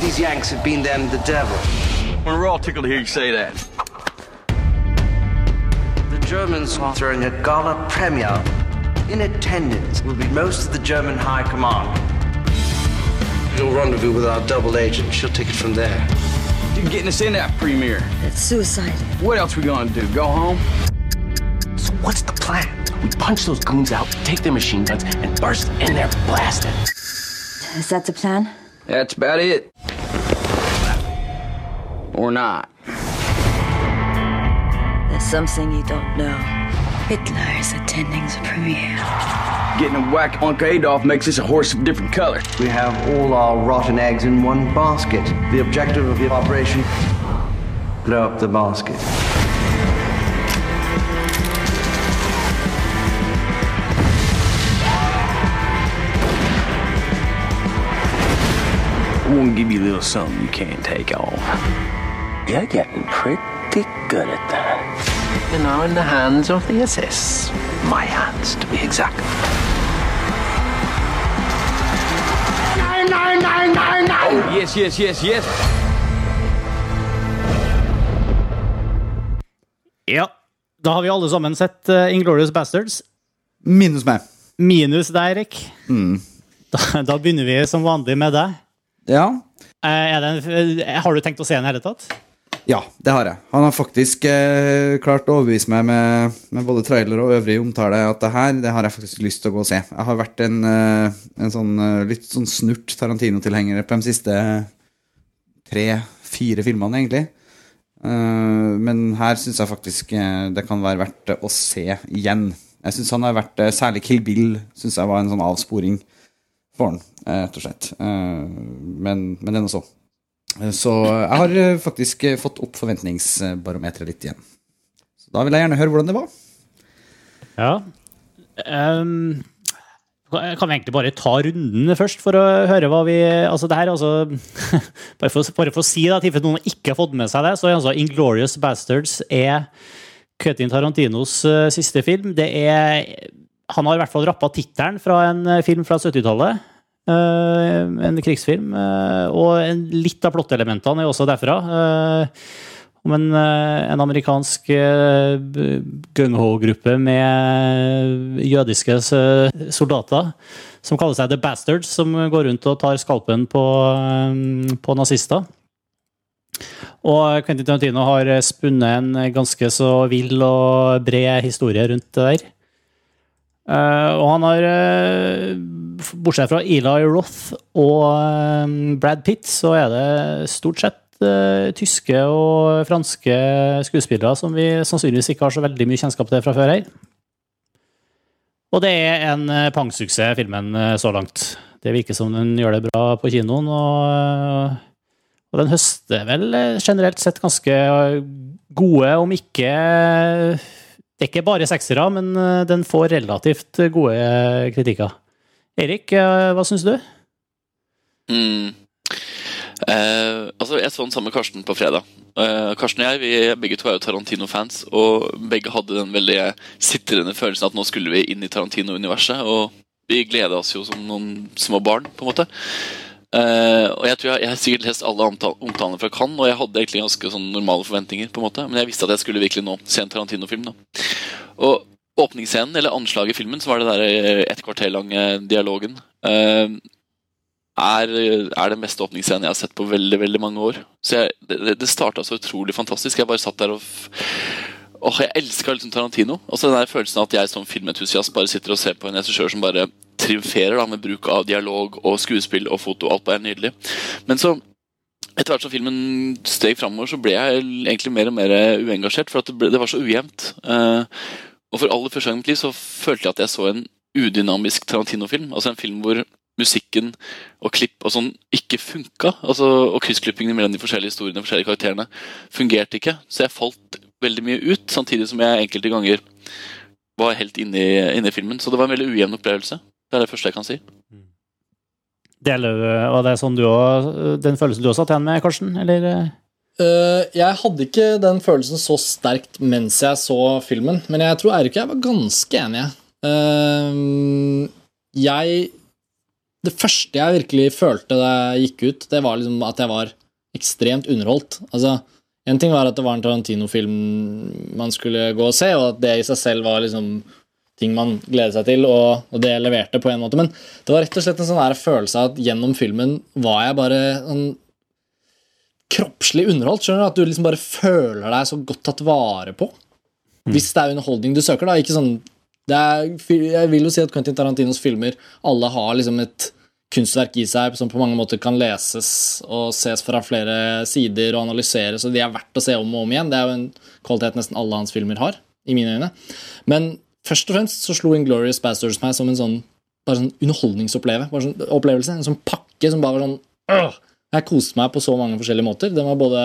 These Yanks have been them the devil. Well, we're all tickled to hear you say that. The Germans are throwing a gala premiere. In attendance will be most of the German High Command. You'll rendezvous with our double agent. She'll take it from there. You're getting us in that premiere. It's suicide. What else we gonna do? Go home? So what's the plan? We punch those goons out, take their machine guns, and burst in there blasting. Is that the plan? That's about it. Or not. There's something you don't know. Hitler is attending the premiere. Getting a whack Uncle Adolf makes us a horse of different color. We have all our rotten eggs in one basket. The objective of the operation blow up the basket. I'm gonna give you a little something you can't take off. You're getting pretty good at that. You're now in the hands of the SS. My hands, to be exact. Oh, yes, yes, yes, yes. Ja, da har vi alle sammen sett uh, Inglorious Bastards. Minus meg. Minus deg, Erik. Da, da begynner vi som vanlig med deg. Ja. Eh, det en, eh, har du tenkt å se den i hele tatt? Ja, det har jeg. Han har faktisk eh, klart å overbevise meg med, med både trailer og øvrig omtale at det her det har jeg faktisk lyst til å gå og se. Jeg har vært en, eh, en sånn litt sånn snurt Tarantino-tilhenger på de siste tre-fire filmene, egentlig. Uh, men her syns jeg faktisk det kan være verdt å se igjen. Jeg synes han har vært, Særlig Kill Bill synes jeg var en sånn avsporing for han, rett og slett. Eh, men, men det er nå så. Eh, Så jeg har eh, faktisk eh, fått opp forventningsbarometeret litt igjen. Så da vil jeg gjerne høre hvordan det var. Ja. Um, kan vi egentlig bare ta runden først, for å høre hva vi Altså, det her er altså <laughs> Bare for, bare for å si det, i tilfelle noen ikke har fått med seg det, så altså Inglorious Bastards er Quentin Tarantinos eh, siste film. Det er Han har i hvert fall rappa tittelen fra en eh, film fra 70-tallet. Eh, en krigsfilm. eh, og litt av plottelementene er også derfra. eh, om en, en amerikansk uh, gung-ho-gruppe med jødiske soldater som kaller seg The Bastards, som går rundt og tar skalpen på, på nazister. Og Quentin Tarantino har spunnet en ganske så vill og bred historie rundt det der. Og han har, bortsett fra Eli Roth og eh, Brad Pitt, så er det stort sett eh, tyske og franske skuespillere som vi sannsynligvis ikke har så veldig mye kjennskap til fra før her. Og det er en eh, pangsuksess, filmen, så langt. Det virker som den gjør det bra på kinoen, og, og den høster vel generelt sett ganske gode, om ikke Det er ikke bare seksere, men den får relativt gode kritikker. Erik, eh, hva syns du? Mm. Eh, altså, Jeg så den sammen med Karsten på fredag. Eh, Karsten og jeg vi begge to er jo Tarantino-fans, og begge hadde den veldig sitrende følelsen at nå skulle vi inn i Tarantino-universet. Og vi gleda oss jo som noen små barn, på en måte. Eh, og jeg tror jeg, jeg har sikkert lest alle omtalene fra Cannes, og jeg hadde egentlig ganske sånn normale forventninger. på en måte Men jeg visste at jeg skulle virkelig nå se en Tarantino-film. da Og åpningsscenen, eller anslaget i filmen, som var det der et kvarter lange dialogen. eh, er, er den beste åpningsscenen jeg har sett på veldig veldig mange år. Så jeg, Det, det starta så utrolig fantastisk. Jeg bare satt der og Åh, Jeg elska liksom Tarantino. så den der følelsen av at jeg som filmentusiast bare sitter og ser på en regissør som bare triumferer da med bruk av dialog og skuespill og foto. Alt bare er nydelig. Men så etter hvert som filmen steg framover, så ble jeg egentlig mer og mer uengasjert. For det, ble, det var så ujevnt. Eh, og for aller første gang i mitt liv så følte jeg at jeg så en udynamisk Tarantino-film. Altså en film hvor musikken og klipp og sånn ikke funka. Altså, og kryssklippingene mellom de forskjellige historiene og forskjellige karakterene fungerte ikke. Så jeg falt veldig mye ut, samtidig som jeg enkelte ganger var helt inne i, inne i filmen. Så det var en veldig ujevn opplevelse. Det er det første jeg kan si. Deler du og det er sånn du også, den følelsen du også satt igjen med, Karsten? Eller? Eh, jeg hadde ikke den følelsen så sterkt mens jeg så filmen, men jeg tror Eirik og jeg var ganske enige. Eh, jeg Det første jeg virkelig følte da jeg gikk ut, det var liksom at jeg var ekstremt underholdt. Altså, En ting var at det var en Tarantino-film man skulle gå og se, og at det i seg selv var liksom ting man gleder seg til, og, og det leverte på en måte. Men det var rett og slett en sånn følelse av at gjennom filmen var jeg bare sånn kroppslig underholdt. skjønner du? At du liksom bare føler deg så godt tatt vare på. Hvis det er underholdning du søker. da, ikke sånn det er, Jeg vil jo si at Quentin Tarantinos filmer alle har liksom et kunstverk i seg som på mange måter kan leses og ses fra flere sider og analyseres, og de er verdt å se om og om igjen. Det er jo en kvalitet nesten alle hans filmer har, i mine øyne. Men først og fremst så slo Inglorious Bastards meg som en sånn, bare sånn underholdningsopplevelse. Sånn En sånn pakke som bare var sånn øh, Jeg koste meg på så mange forskjellige måter. Den var både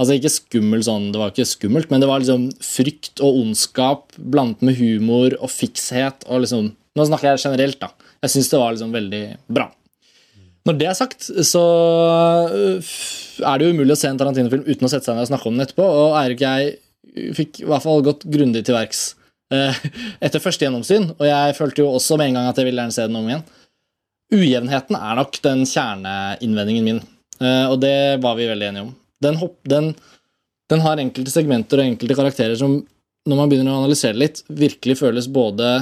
Altså ikke skummel sånn, det var ikke skummelt, men det var liksom frykt og ondskap blandet med humor og fikshet og liksom Nå snakker jeg generelt, da. Jeg syns det var liksom veldig bra. Når det er sagt, så øh, er det jo umulig å se en Tarantino-film uten å sette seg ned og snakke om den etterpå, og Eirik og jeg fikk i hvert fall gått grundig til verks eh, etter første gjennomsyn, og jeg følte jo også med en gang at jeg ville gjerne se den om igjen. Ujevnheten er nok den kjerneinnvendingen min, eh, og det var vi veldig enige om. Den, hopp, den, den har enkelte segmenter og enkelte karakterer som, når man begynner å analysere litt, virkelig føles både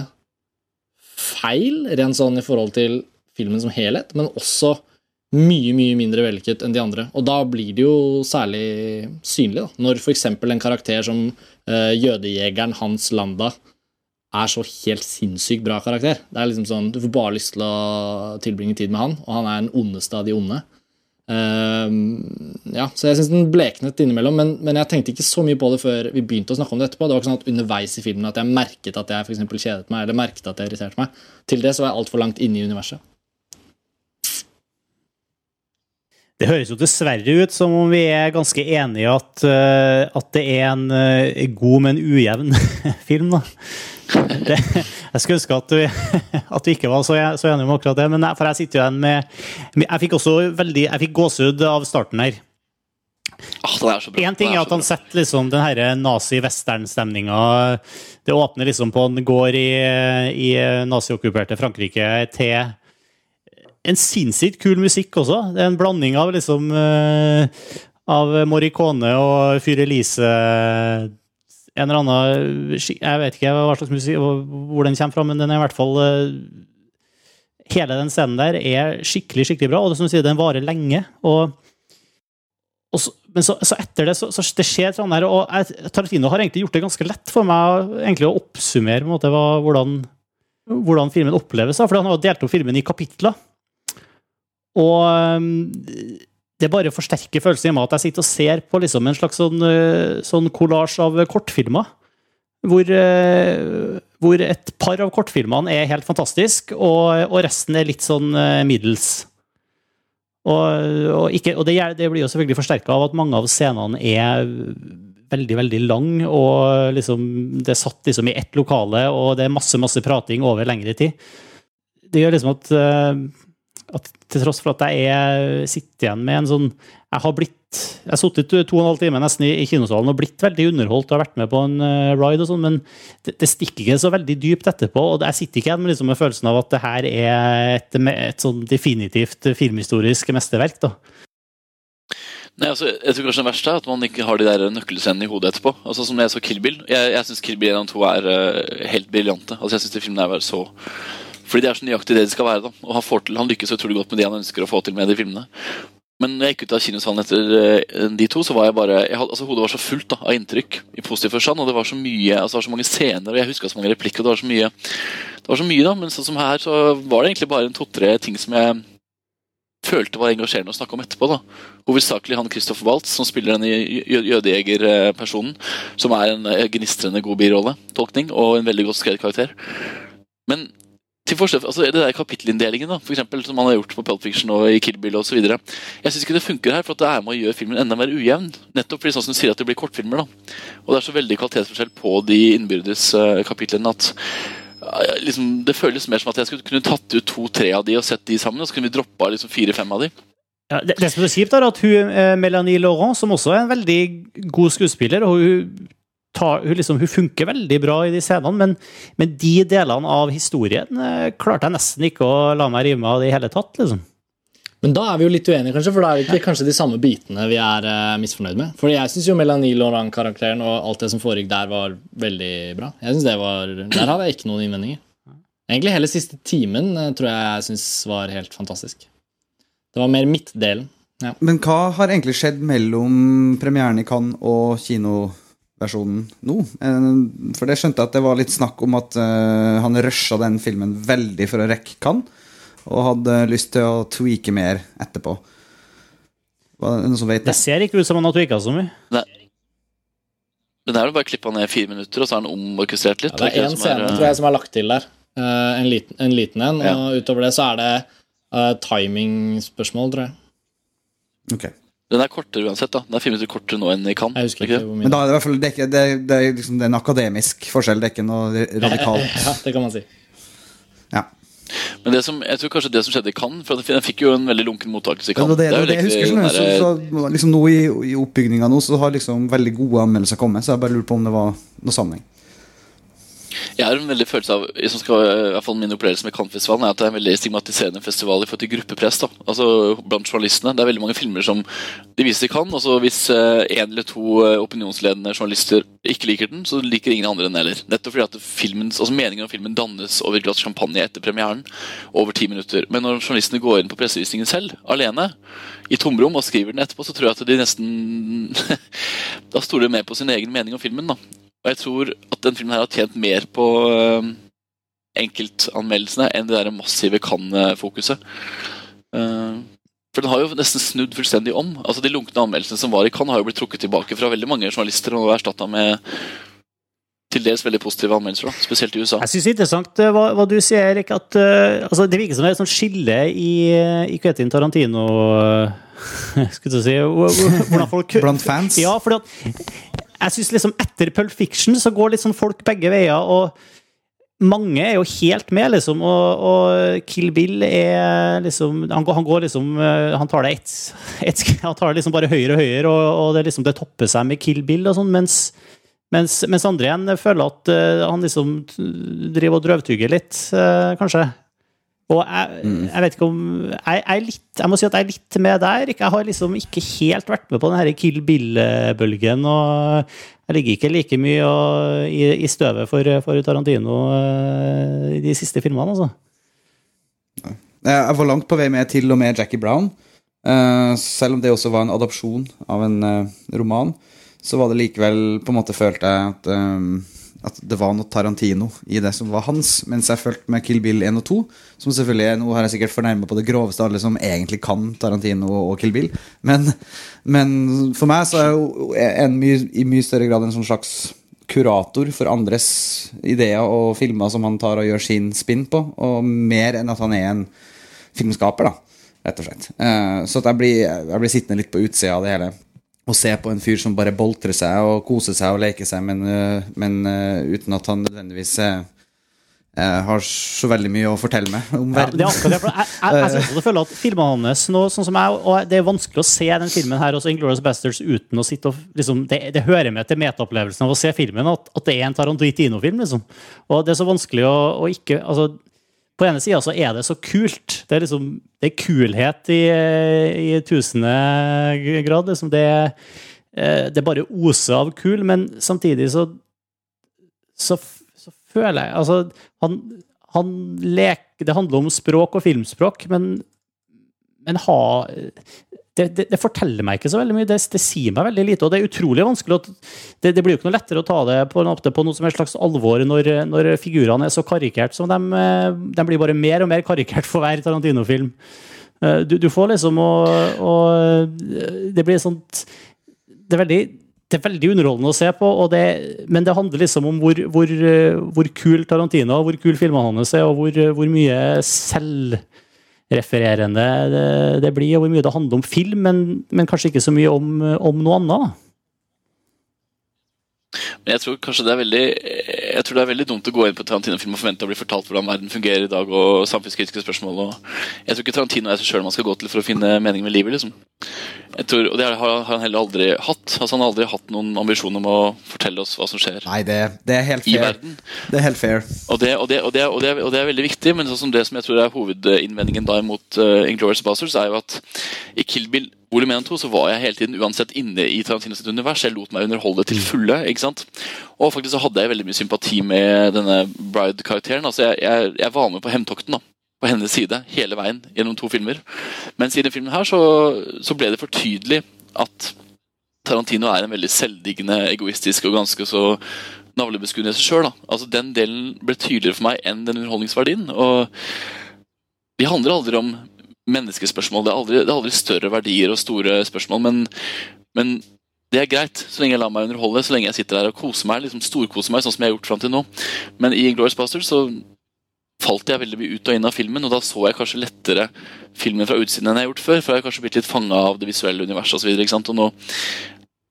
feil, rent sånn i forhold til filmen som helhet, men også mye, mye mindre vellykket enn de andre. Og da blir det jo særlig synlig, da. Når f.eks. en karakter som uh, jødejegeren Hans Landa er så helt sinnssykt bra karakter. Det er liksom sånn, Du får bare lyst til å tilbringe tid med han, og han er den ondeste av de onde. Ehm, ja, så jeg syns den bleknet innimellom, men, men jeg tenkte ikke så mye på det før vi begynte å snakke om det etterpå. Det var ikke sånn at underveis i filmen at jeg merket at jeg for kjedet meg, eller merket at jeg irriterte meg. Til det så var jeg altfor langt inne i universet. Det høres jo dessverre ut som om vi er ganske enige at, eh, at det er en eh, god, men ujevn <laughs> film. da. Det, jeg skulle ønske at vi, <laughs> at vi ikke var så, så enige om akkurat det, men jeg, for jeg sitter jo igjen med, Jeg fikk også veldig, jeg fikk gåsehud av starten her. Ah, er. Én ting Den er at han setter liksom den her nazi-western-stemninga Det åpner liksom på en gård i, i naziokkuperte Frankrike til en sinnssykt kul musikk også. Det er en blanding av liksom eh, Av Morricone og Fyr Elise En eller annen Jeg vet ikke hva slags musikk, hvor den kommer fra, men den er i hvert fall eh, Hele den scenen der er skikkelig, skikkelig bra, og det som du sier, den varer lenge. og så, men så, så etter det så, så det skjer sånn her, og Tarantino har egentlig gjort det ganske lett for meg egentlig å oppsummere måte, hva, hvordan, hvordan filmen oppleves. da, For han har delt opp filmen i kapitler. Og det bare forsterker følelsen i meg at jeg sitter og ser på liksom en slags sånn, øh, sånn kollasj av kortfilmer. Hvor, øh, hvor et par av kortfilmene er helt fantastisk, og, og resten er litt sånn øh, middels. Og, og, ikke, og det, det blir jo selvfølgelig forsterka av at mange av scenene er veldig veldig lang, og liksom, det er satt liksom i ett lokale, og det er masse masse prating over lengre tid. Det gjør liksom at, eh, at til tross for at jeg er, sitter igjen med en sånn Jeg har blitt Jeg har sittet to og en halv time nesten i, kinosalen og blitt veldig underholdt og har vært med på en uh, ride og sånn, men det, det, stikker ikke så veldig dypt etterpå. Og jeg sitter ikke igjen med, liksom, med følelsen av at det her er et, et sånn definitivt filmhistorisk mesterverk. da. Nei, altså, jeg tror kanskje Det verste er at man ikke har de der nøkkelscenene i hodet etterpå. Altså Som jeg så Kill Bill. Jeg, jeg syns Kill Bill 1 og 2 er uh, helt briljante. Altså Jeg synes de filmene er så Fordi de er så nøyaktig det de skal være. da Og Han, til, han lykkes utrolig godt med det han ønsker å få til med de filmene. Men når jeg gikk ut av kinosalen etter uh, de to, så var jeg bare jeg hadde, altså Hodet var så fullt da av inntrykk i positiv forstand. Og det var så mye Altså det var så mange scener, og jeg huska så mange replikker. Og det var så mye Det var så mye da Men sånn som her, så var det egentlig bare en to-tre ting som jeg følte var engasjerende å snakke om etterpå. da. Hovedsakelig han Christopher Waltz, som spiller denne jødejegerpersonen. Som er en eh, gnistrende god birolle-tolkning og en veldig godt skrevet karakter. Men til forskjell, altså det der kapittelinndelingen da, for eksempel, som man har gjort på Pulp Fiction og i Kill Bill osv. Jeg syns ikke det funker her, for at det er med å gjøre filmen enda mer ujevn. Nettopp fordi sånn som du sier at det blir kortfilmer. da. Og det er så veldig kvalitetsforskjell på de innbyrdes uh, kapitlene at liksom, Det føles mer som at jeg skulle kunne tatt ut to-tre av de og sett de sammen, og så kunne vi droppa liksom fire-fem av de. Ja, det, det, som er kjipt, er at hun, eh, Melanie Laurent, som også er en veldig god skuespiller og hun, tar, hun, liksom, hun funker veldig bra i de scenene, men, men de delene av historien eh, klarte jeg nesten ikke å la meg rive med av i hele tatt. liksom. Men da er vi jo litt uenige, kanskje, for da er det ikke kanskje de samme bitene vi er uh, misfornøyd med. For jeg syns jo Melanie Laurent-karakteren og alt det som foregikk der, var veldig bra. Jeg synes det var, Der hadde jeg ikke noen innvendinger. Egentlig hele siste timen uh, tror jeg jeg syns var helt fantastisk. Det var mer midtdelen. Ja. Men hva har egentlig skjedd mellom premieren i Cannes og kinoversjonen nå? Eh, for det skjønte jeg at det var litt snakk om at uh, han rusha den filmen veldig for å rekke Cannes og hadde lyst til å tweake mer etterpå. Var det noen som vet det? Det ser ikke ut som han har tweaka så mye. Nei. Men det er jo bare klippa ned fire minutter, og så er den omorkestrert litt. Ja, det er én scene er, tror jeg, som er lagt til der. Uh, en, liten, en liten en. Ja. Og utover det så er det uh, timingspørsmål, tror jeg. Okay. Den er kortere uansett. da Den er fire minutter kortere nå enn i Cannes. Jeg husker ikke, ikke Men da er det i hvert fall det er, ikke, det er, det er liksom en akademisk forskjell, det er ikke noe radikalt. <laughs> ja, det kan man si. Ja. Men det som, jeg tror kanskje det som skjedde i Cannes For den fikk jo en veldig lunken mottakelse i Cannes. Ja, det, det, det, det, jeg husker sånn, så, så, liksom Nå i, i oppbygninga nå Så har liksom veldig gode anmeldelser kommet, så jeg bare lurer på om det var noe sammenheng. Jeg har en veldig følelse av som skal, i hvert fall Min opplevelse med Cannes-festivalen er at det er en veldig stigmatiserende festival i forhold til gruppepress. da, altså blant journalistene. Det er veldig mange filmer som de viser de kan. og så Hvis én eh, eller to eh, opinionsledende journalister ikke liker den, så liker ingen andre den heller. Nettopp fordi at filmens, altså meningen om filmen dannes over et champagne etter premieren. Over ti minutter. Men når journalistene går inn på pressevisningen selv, alene, i tomrom og skriver den etterpå, så tror jeg at de nesten <laughs> Da stoler de mer på sin egen mening om filmen. da og jeg tror at den filmen her har tjent mer på uh, enkeltanmeldelsene enn det der massive Cannes-fokuset. Uh, for den har jo nesten snudd fullstendig om. Altså De lunkne anmeldelsene som var i Cannes, har jo blitt trukket tilbake fra veldig mange journalister og erstatta med til dels veldig positive anmeldelser, da, spesielt i USA. Jeg syns det er interessant hva, hva, du sier, Erik. at uh, altså, Det virker som det er et sånt skille i, i Quentin Tarantino <laughs> Skulle du si hvordan folk Blant fans? Ja, fordi at jeg synes liksom etter Pulp Fiction så går sånn folk begge veier, og mange er jo helt med, liksom. Og, og Kill Bill er liksom Han han går liksom eh, Han tar det ett et, Han tar det liksom bare høyere og høyere, og, og det liksom det topper seg med Kill Bill og sånn, mens, mens, mens, andre igjen føler at uh, han liksom driver og drøvtygger litt, uh, kanskje. Og jeg, mm. jeg, vet ikke om jeg, jeg, litt, jeg, må si at jeg er litt med der. Jeg har liksom ikke helt vært med på den Kill Bill-bølgen. Og jeg ligger ikke like mye og, i, i, støvet for, for Tarantino uh, i de siste filmene, altså. Jeg var langt på vei med til og med Jackie Brown. Uh, selv om det også var en adopsjon av en uh, roman, så var det likevel på en måte følte jeg at um, at det var noe Tarantino i det som var hans. Mens jeg fulgte med Kill Bill 1 og 2, som selvfølgelig Nå har jeg sikkert fornærma på det groveste alle som egentlig kan Tarantino og Kill Bill. Men, men for meg så er jo en mye, i mye større grad en sånn slags kurator for andres ideer og filmer som han tar og gjør sin spinn på, og mer enn at han er en filmskaper, da, rett og slett. Uh, så jeg blir, jeg blir sittende litt på utsida av det hele å se på en fyr som bare boltrer seg og koser seg og leker seg, men, eh, men uh, uten at han nødvendigvis eh, har så veldig mye å fortelle meg om Ja, verden. det er akkurat jeg, jeg, jeg, <laughs> føler at filmene hans nå, sånn som jeg, og det er vanskelig å se den filmen her, også Inglourious Bastards, uten å sitte og liksom, det, det hører med til metaopplevelsen av å se filmen at, at det er en Tarantino-film. liksom. Og det er så vanskelig å, å ikke altså, På ene sida så er det så kult. Det er liksom, det er kulhet i, i tusende grad. liksom det, er det bare oser av kul, men samtidig så så, så føler jeg Altså, han, han leker Det handler om språk og filmspråk, men, men ha det, det, det forteller meg ikke så veldig mye. Det, det sier meg veldig lite. Og det er utrolig vanskelig Det, blir jo ikke noe lettere å ta det på, på noe som er slags alvor når, når figurene er så karikert som de, eh, de blir bare mer og mer karikert for hver Tarantino-film. Eh, Du, du får liksom å, å Det blir sånt Det er veldig det er veldig underholdende å se på, det, men det handler liksom om hvor, hvor, eh, hvor kul Tarantino hvor kul filmene hans er, og hvor, hvor mye selvrefererende det, det blir, og hvor mye det handler om film, men, men kanskje ikke så mye om, om noe annet. Jeg tror kanskje det er veldig Jeg tror det er veldig dumt å gå inn på Tarantino-film og forvente å bli fortalt hvordan verden fungerer i dag, og samfunnskritiske spørsmål. Og jeg tror ikke Tarantino er seg sjøl man skal gå til for å finne mening med livet. liksom. Jeg tror, og det har han heller aldri hatt. Altså Han har aldri hatt noen ambisjon om å fortelle oss hva som skjer Nei, det, det er helt i fair. verden. Det er helt fair. Og det, og, det, og, det, og, det, og det er veldig viktig, men sånn som det som jeg tror er hovedinnvendingen da imot uh, Inglourious Basterds, er jo at i Kill Bill volum 1 og 2 så var jeg hele tiden uansett inne i Tarantinos univers. Jeg lot meg underholde til fulle. ikke sant? Og faktisk så hadde jeg veldig mye sympati med denne Bride-karakteren. altså jeg, jeg, jeg var med på hevntokten. da på hennes side hele veien gjennom to filmer. Mens i denne filmen her så, så ble det for tydelig at Tarantino er en veldig selvdiggende, egoistisk og ganske så navlebeskuende regissør. Altså, den delen ble tydeligere for meg enn den underholdningsverdien. Og de handler aldri om menneskespørsmål. Det er aldri, det er aldri større verdier og store spørsmål, men, men det er greit, så lenge jeg lar meg underholde, så lenge jeg sitter der og koser meg, liksom storkoser meg, sånn som jeg har gjort fram til nå. Men i Glorious Bastards så falt jeg veldig mye ut og inn av filmen, og da så jeg kanskje lettere filmen fra utsiden enn jeg har gjort før, for jeg har kanskje blitt litt fanga av det visuelle universet osv.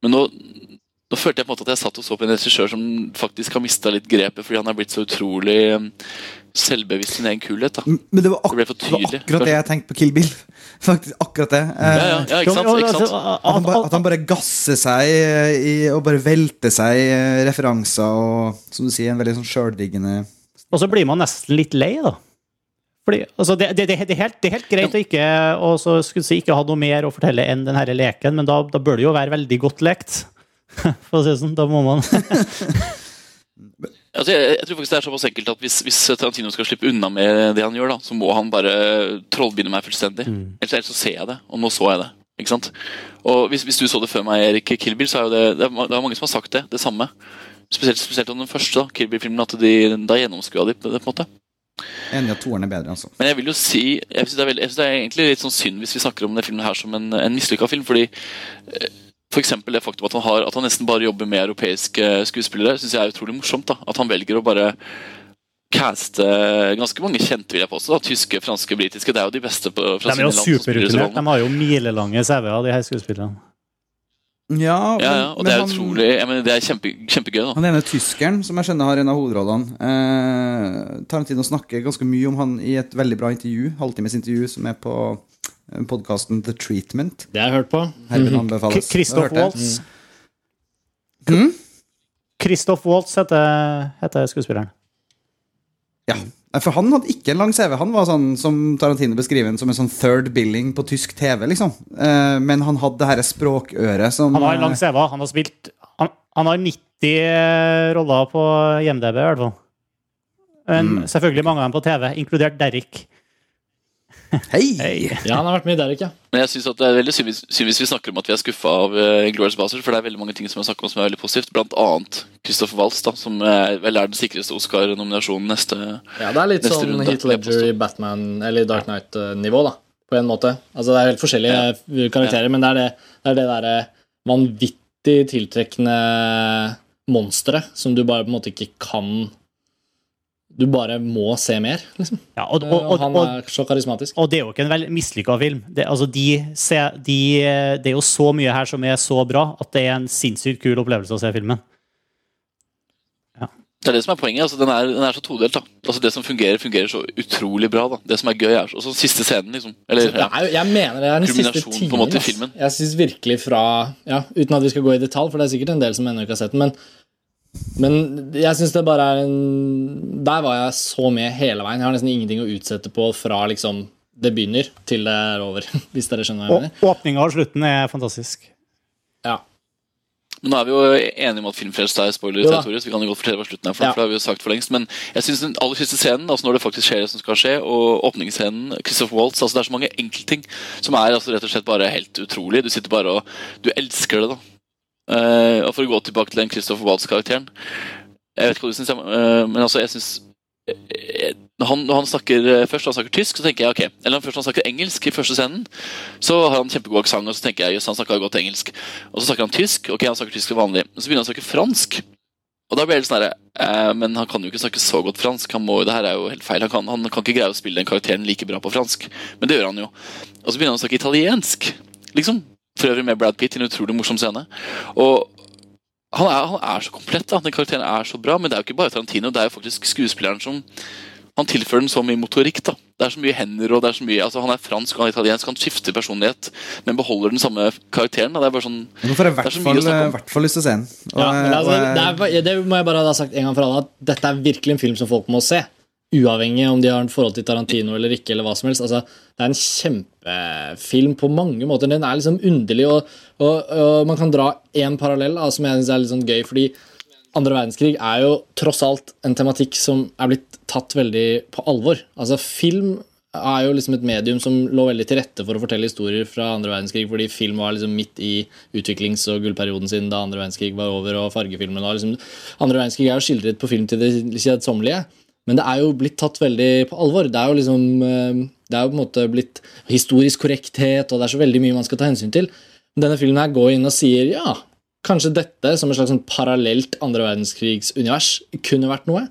Men nå, nå følte jeg på en måte at jeg satt og så på en regissør som faktisk har mista litt grepet, fordi han er blitt så utrolig selvbevisst sin egen kulhet. da. Men det var, ak Det ble for det var akkurat det jeg tenkte på Kill Bill. <laughs> Faktisk akkurat det. Ja, ja, ja, ikke sant? Ikke sant? At han, bare, at han bare gasser seg i, og bare velter seg i eh, referanser og som du sier, en veldig sånn sjøldiggende Og så blir man nesten litt lei, da. Fordi, altså det, det, det, det, er helt, det er helt greit å ikke, si, ikke ha noe mer å fortelle enn denne leken, men da, da bør det jo være veldig godt lekt. <laughs> For å si det sånn. Da må man <laughs> Altså, jeg, jeg tror faktisk det er såpass enkelt at hvis, hvis Tarantino skal slippe unna med det han gjør, da, så må han bare trollbinde meg fullstendig. Ellers, ellers så ser jeg det, og nå så jeg det. Ikke sant? Og hvis, hvis du så det før meg, Erik Kilbill, så er jo det, det, er, det er mange som har sagt det. Det samme. Spesielt, spesielt om den første, da, Kill Bill-filmen, at de, da gjennomskua de det, på en måte. Enig at toeren er bedre, altså. Men jeg vil jo si Jeg synes det er, det er egentlig litt sånn synd hvis vi snakker om denne filmen her som en, en mislykka film. Fordi for eksempel det faktum at han, har, at han nesten bare jobber med europeiske skuespillere, syns jeg er utrolig morsomt. da At han velger å bare caste ganske mange kjente, vil jeg påstå. da Tyske, franske, britiske. Det er jo de beste på, fra er sine land. De er jo superrutinerte. De har jo milelange CV-er, de her skuespillerne. Ja, Ja, ja, og det er han, utrolig jeg mener, Det er kjempe, kjempegøy. da han ene tyskeren, som jeg skjønner har en av hovedrollene eh, Tarantino snakker ganske mye om han i et veldig bra intervju, halvtimes intervju, som er på podkasten The Treatment. Det har jeg hørt på. Herved anbefales. Christoph Hørte jeg. Waltz. Mm? Waltz heter, heter skuespilleren. Ja, for han hadde ikke en lang CV. Han var sånn som Tarantino beskriver som en sånn third billing på tysk TV, liksom. Eh, men han hadde det her språkøret som Han har en lang CV. Han har spilt Han, han har 90 roller på IMDb, i hvert fall. Men Mm. selvfølgelig mange av dem på TV, inkludert Derrick. <laughs> Hei! Ja, han har vært mye der, ikke? Men jeg synes at det er veldig synd hvis, vi snakker om at vi er skuffa av uh, Glorious Bastards, for det er veldig mange ting som snakker om som er veldig positivt. Blant annet Christopher Waltz, da, som er, vel er den sikreste Oscar-nominasjonen neste Ja, det er litt sånn runde, Heath Ledger i Batman eller Dark Knight-nivå, da. På en måte. Altså, det er helt forskjellige ja. karakterer, men det er det, det, er det derre vanvittig tiltrekkende monsteret som du bare på en måte ikke kan Du bare må se mer, liksom. Ja, og, og, og, han er så karismatisk. og det er jo ikke en veldig mislykka film. Det, altså de, se, de, det er jo så mye her som er så bra at det er en sinnssykt kul opplevelse å se filmen. Det er det som er poenget. altså Den er, den er så todelt. da Altså Det som fungerer, fungerer så utrolig bra. da Det som er gøy, er Og så siste scenen, liksom. Eller, Det er jeg mener det er den siste timen. Jeg synes virkelig fra ja, Uten at vi skal gå i detalj, for det er sikkert en del som ennå ikke har sett den. Men, men jeg syns det bare er en Der var jeg så med hele veien. Jeg har nesten ingenting å utsette på fra liksom det begynner til det er over. <laughs> Hvis dere skjønner hva jeg mener. åpninga og slutten er fantastisk. Ja. Men nå er vi jo enige om at filmfrelst er spoiler så vi kan jo godt fortelle hva slutten er. For, Ja. for det har vi jo sagt for lengst Men jeg synes den aller siste scenen, altså når det faktisk skjer det som skal skje, og åpningsscenen, Christopher Waltz altså Det er så mange enkeltting som er altså rett og slett bare helt utrolig. Du sitter bare og Du elsker det, da. Eh, og for å gå tilbake til den Christopher Waltz-karakteren Jeg vet ikke hva du syns, men altså, jeg syns når han, når han snakker eh, først når han snakker tysk, så tenker jeg ok Eller først når han snakker engelsk i første scenen, så har han kjempegod aksent, og så tenker jeg jøss, han snakker godt engelsk. Og så snakker han tysk, ok, han snakker tysk til vanlig. Men så begynner han å snakke fransk. Og da blir jeg litt sånn eh, Men han kan jo ikke snakke så godt fransk. Han må, det her er jo helt feil. Han kan, han kan ikke greie å spille den karakteren like bra på fransk. Men det gjør han jo. Og så begynner han å snakke italiensk. Liksom. For øvrig med Brad Pitt i en utrolig morsom scene. Og han er, han er så komplett. da Den karakteren er så bra. Men det er jo ikke bare Tarantino, det er jo faktisk skuespilleren som han tilfører den så mye motorikk. da Det er så mye hender og det er så mye altså Han er fransk og han er italiensk, han skifter personlighet, men beholder den samme karakteren. da Det er bare sånn Nå får jeg i er hvert fall, hvert lyst til å se den. Og, Ja, altså, og det, er, det må jeg bare ha sagt en gang for alle at dette er virkelig en film som folk må se. Uavhengig om de har en forhold til Tarantino eller ikke. eller hva som helst altså, Det er en kjempefilm på mange måter. Den er liksom underlig, og, og, og man kan dra én parallell da, som jeg synes er litt sånn gøy. fordi andre verdenskrig er jo tross alt en tematikk som er blitt tatt veldig på alvor. Altså Film er jo liksom et medium som lå veldig til rette for å fortelle historier fra andre verdenskrig, fordi film var liksom midt i utviklings- og gullperioden sin da andre verdenskrig var over, og fargefilmen var liksom Andre verdenskrig er jo skildret på film til det kjedsommelige, men det er jo blitt tatt veldig på alvor. Det er jo liksom eh, Det er jo på en måte blitt historisk korrekthet, og det er så veldig mye man skal ta hensyn til. Denne filmen her går inn og sier ja, kanskje dette som et slags sånn parallelt andre verdenskrigs-univers kunne vært noe.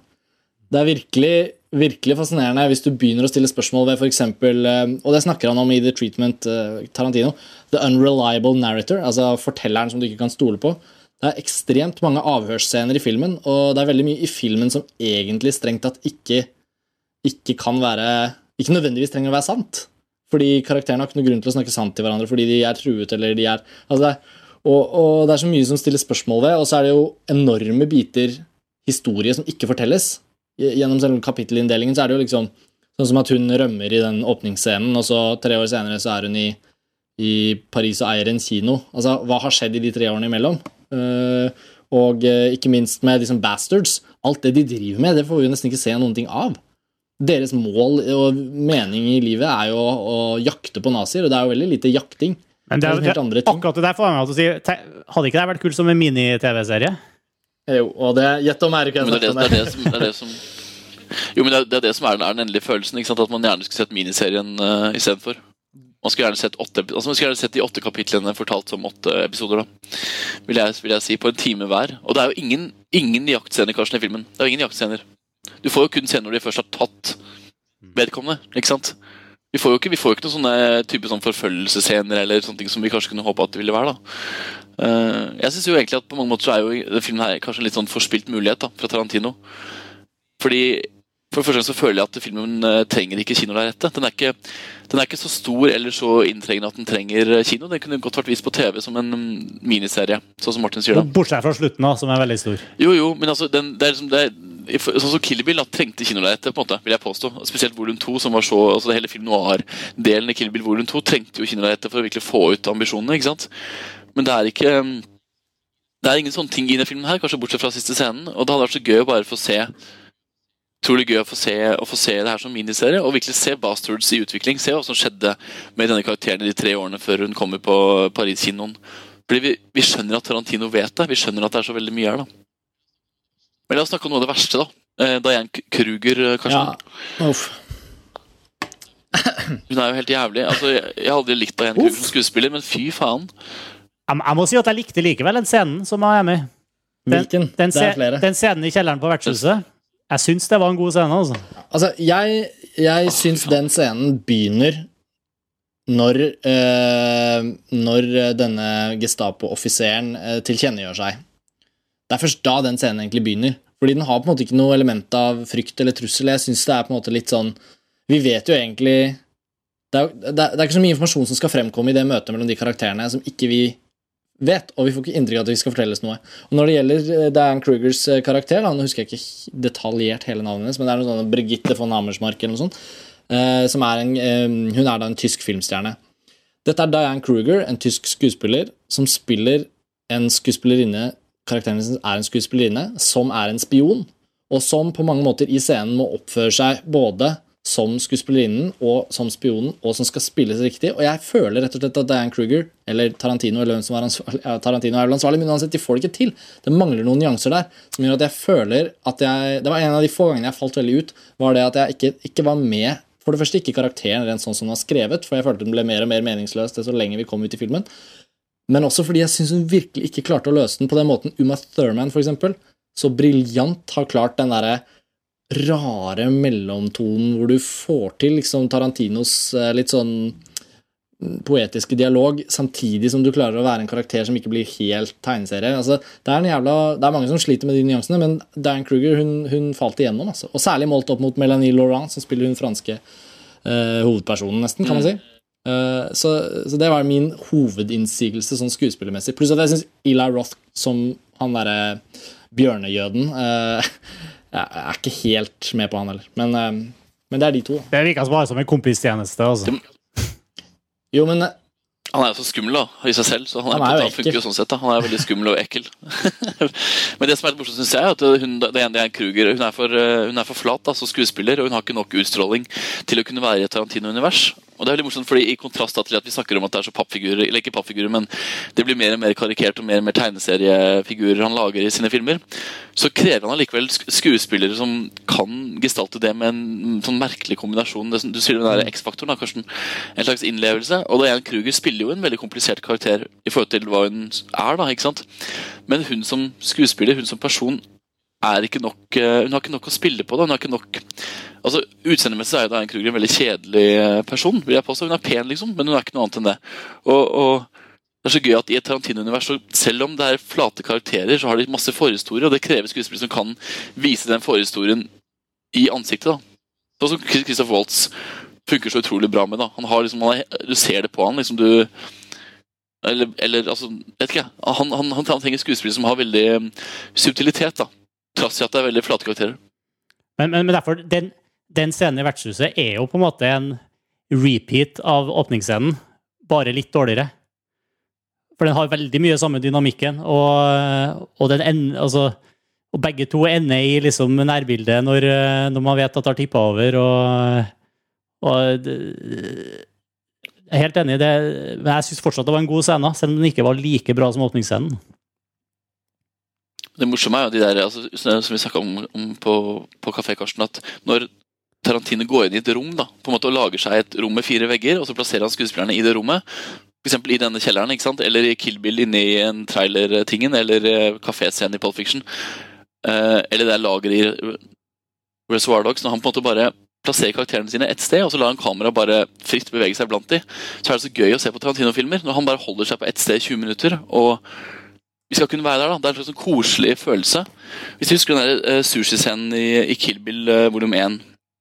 Det er virkelig, virkelig fascinerende hvis du begynner å stille spørsmål ved f.eks. Og det snakker han om i The Treatment eh, Tarantino. The unreliable narrator, altså fortelleren som du ikke kan stole på. Det er ekstremt mange avhørsscener i filmen, og det er veldig mye i filmen som egentlig strengt tatt ikke, ikke kan være Ikke nødvendigvis trenger å være sant. Fordi karakterene har ikke noe grunn til å snakke sant til hverandre fordi de er truet eller de er altså det og, og det er så mye som stiller spørsmål ved, og så er det jo enorme biter historie som ikke fortelles. Gjennom selve kapittelinndelingen så er det jo liksom sånn som at hun rømmer i den åpningsscenen, og så tre år senere så er hun i, i Paris og eier en kino. Altså, hva har skjedd i de tre årene imellom? Uh, og uh, ikke minst med liksom Bastards. Alt det de driver med, det får vi jo nesten ikke se noen ting av. Deres mål og mening i livet er jo å, jakte på nazier, og det er jo veldig lite jakting. Men det er, det er akkurat det der får jeg meg til å si Hadde ikke det vært kult som en mini-TV-serie? Jo, og det Gjett om det er det, det, om det, det det som Jo, men det er, det er det som er den, er den endelige følelsen. Ikke sant? At man gjerne skulle sett miniserien uh, istedenfor. Man skulle gjerne sett åtte altså man skulle gjerne sett de åtte kapitlene fortalt som åtte episoder. da vil jeg, vil jeg si, På en time hver. Og det er jo ingen, ingen jaktscener Karsten, i filmen. Det er jo ingen jaktscener. Du får jo kun se når de først har tatt vedkommende. ikke sant? Vi får jo ikke, vi får jo ikke noen sånne type sånn forfølgelsesscener eller sånne ting som vi kanskje kunne håpe at det ville være. da. Eh, jeg synes jo egentlig at på mange måter så er jo filmen her kanskje en litt sånn forspilt mulighet da, fra Tarantino. Fordi for det første så føler jeg at filmen eh, trenger ikke kinolerretet. Den, er ikke- den er ikke så stor eller så inntrengende at den trenger eh, kino. Den kunne godt vært vist på TV som en mm, miniserie, sånn som Martin sier. da. Bortsett fra slutten, da, som er veldig stor. Jo, jo, men altså, den, det er liksom det er, Sånn som Kill Bill da, trengte kinolerretet, på en måte, vil jeg påstå. Spesielt Volum 2, som var så altså det Hele film noir-delen i Kill Bill Volum 2 trengte jo kinolerretet for å virkelig få ut ambisjonene. ikke sant? Men det er ikke mm, Det er ingen sånne ting i denne filmen her, kanskje bortsett fra siste scenen. Og det hadde vært så gøy å bare få se Utrolig gøy å få, se, å få se det her som miniserie, og virkelig se Bastards i utvikling. Se hva som skjedde med denne karakteren i de tre årene før hun kommer på Paris-kinoen. Fordi vi, vi skjønner at Tarantino vet det. Vi skjønner at det er så veldig mye her. da. Men la oss snakke om noe av det verste, da. Eh, Diane Kruger, eh, kanskje. Ja. Uff. <clears throat> Hun er jo helt jævlig. Altså, jeg, har aldri likt Diane Kruger som skuespiller, men fy faen. Jeg, må si at jeg likte likevel den scenen som jeg er med i. Den, Hvilken? den, se- den scenen i kjelleren på vertshuset. Jeg syns det var en god scene. altså. Altså, jeg, jeg syns den scenen begynner når, øh, når denne Gestapo-offiseren tilkjennegjør seg. Det er først da den scenen egentlig begynner. Fordi den har på en måte ikke noe element av frykt eller trussel. Jeg synes det er på en måte litt sånn Vi vet jo egentlig det er, det, er, ikke så mye informasjon som skal fremkomme i det møtet mellom de karakterene som ikke vi vet, og vi får ikke inntrykk av at vi skal fortelles noe. Og Når det gjelder Dan Diane Krugers eh, karakter, da, nå husker jeg ikke detaljert hele navnet hennes, men det er noe sånn Brigitte von Hammersmark eller noe sånt, eh, som er en, eh, hun er da en tysk filmstjerne. Dette er Diane Kruger, en tysk skuespiller, som spiller en skuespillerinne Karakteren hennes er en skuespillerinne som er en spion, og som på mange måter i scenen må oppføre seg både som skuespillerinnen og som spionen, og som skal spilles riktig. Og jeg føler rett og slett at Diane Kruger, eller Tarantino, eller hvem som er ansvarlig, ja, Tarantino er vel ansvarlig, men uansett, de får det ikke til. Det mangler noen nyanser der som gjør at jeg føler at jeg Det var en av de få gangene jeg falt veldig ut, var det at jeg ikke, ikke var med For det første ikke karakteren rent sånn som den var skrevet, for jeg følte den ble mer og mer meningsløs desto lenger vi kom ut i filmen. Men også fordi jeg syns hun virkelig ikke klarte å løse den på den måten Uma Thurman for eksempel, så briljant har klart den derre rare mellomtonen hvor du får til liksom Tarantinos eh, litt sånn poetiske dialog, samtidig som du klarer å være en karakter som ikke blir helt tegneserie. Altså, det, er jævla, det er mange som sliter med de nyansene, men Diane Kruger hun, hun falt igjennom. Altså. Og særlig målt opp mot Melanie Laurent, som spiller hun franske eh, hovedpersonen, nesten, kan man si. Eh, så, så det var min hovedinnsigelse sånn skuespillermessig. Pluss at jeg syns Eli Roth som han derre bjørnejøden eh, <laughs> Jeg er ikke helt med på han heller. Men, eh, men det er de to. Det virker bare som en kompistjeneste. Altså. Jo, men Han er jo så skummel da, i seg selv, så han, Han er jo han jo sånn sett. Han er veldig skummel og ekkel. <laughs> Men det som er litt morsomt, synes jeg, er at hun, det ene er Kruger. Hun er for, eh, hun er for flat da, som skuespiller, og hun har ikke nok utstråling til å kunne være i et Tarantino-univers. Og det er veldig morsomt, fordi I kontrast til at vi snakker om at det er så pappfigurer, eller ikke pappfigurer, men det blir mer og mer karikert og mer og mer tegneseriefigurer han lager i sine filmer, så krever han allikevel skuespillere som kan gestalte det med en sånn merkelig kombinasjon. Du sier den der X-faktoren, Karsten. En slags innlevelse. Og Diane Kruger spiller jo en veldig komplisert karakter i forhold til hva hun er, da, ikke sant? Men hun som skuespiller, hun som person, er ikke nok eh, Hun har ikke nok å spille på. Da. Hun har ikke nok Altså, Utseendemessig er jo Diane Kruger en veldig kjedelig eh, person. vil jeg påstå. Hun er pen, liksom, men hun er ikke noe annet enn det. Og, og det er så gøy at I et Tarantino-univers, selv om det er flate karakterer, så har de masse forhistorie, og det krever skuespillere som kan vise den forhistorien i ansiktet. da. Sånn som Chris- Christoph Waltz funker så utrolig bra med. da. Han har liksom, Du ser det på han. liksom du eller, eller altså, vet ikke jeg. Han, han, han trenger skuespillere som har veldig eh, subtilitet, da. Trass i at det er veldig flate karakterer. Men, men, men derfor, den, den scenen i vertshuset er jo på en måte en repeat av åpningsscenen, bare litt dårligere. For den har veldig mye samme dynamikken, og, og, ender, altså, og begge to ender i liksom nærbildet når, eh, når man vet at det har tippa over, og, og det- Jeg er helt enig i det, men jeg syns fortsatt det var en god scene, selv om den ikke var like bra som åpningsscenen. Det morsomme er jo de der, altså, som vi snakka om, om på, på Kafé Karsten, at når Tarantino går inn i et rom da, på en måte og lager seg et rom med fire vegger, og så plasserer han skuespillerne i det rommet, f.eks. i denne kjelleren, ikke sant? eller i Kill Bill inne i en trailer-tingen, eller eh, kaféscenen i Pulp Fiction, eh, eller det er lager i Reservoir Dogs, når han på en måte bare plasserer karakterene sine et sted, og så lar han kameraet bare fritt bevege seg blant dem, så er det så gøy å se på Tarantino-filmer, når han bare holder seg på ett sted i 20 minutter, og vi skal kunne være der, da. Det er en slags sånn koselig følelse. Hvis du husker den der eh, sushiscenen i, i Kill Bill uh, volum 1,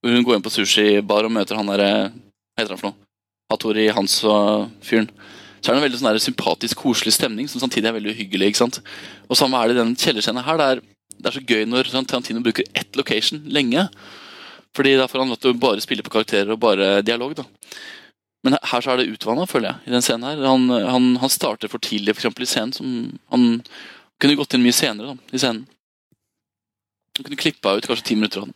hvor hun går inn på sushibar og møter han derre Hva heter han for noe? Hattori Hans og fyren. Så er det en veldig sånn sympatisk, koselig stemning som samtidig er veldig uhyggelig. ikke sant? Og samme er det i den kjellerscenen her. Det er, det er så gøy når Tarantino bruker ett location lenge. Fordi da får han å bare spille på karakterer og bare dialog. da. Men her så er det utvanna, føler jeg. i den scenen her. Han, han, han starter for tidlig for eksempel, i scenen. som Han kunne gått inn mye senere da, i scenen. Han kunne klippa ut kanskje ti minutter av den.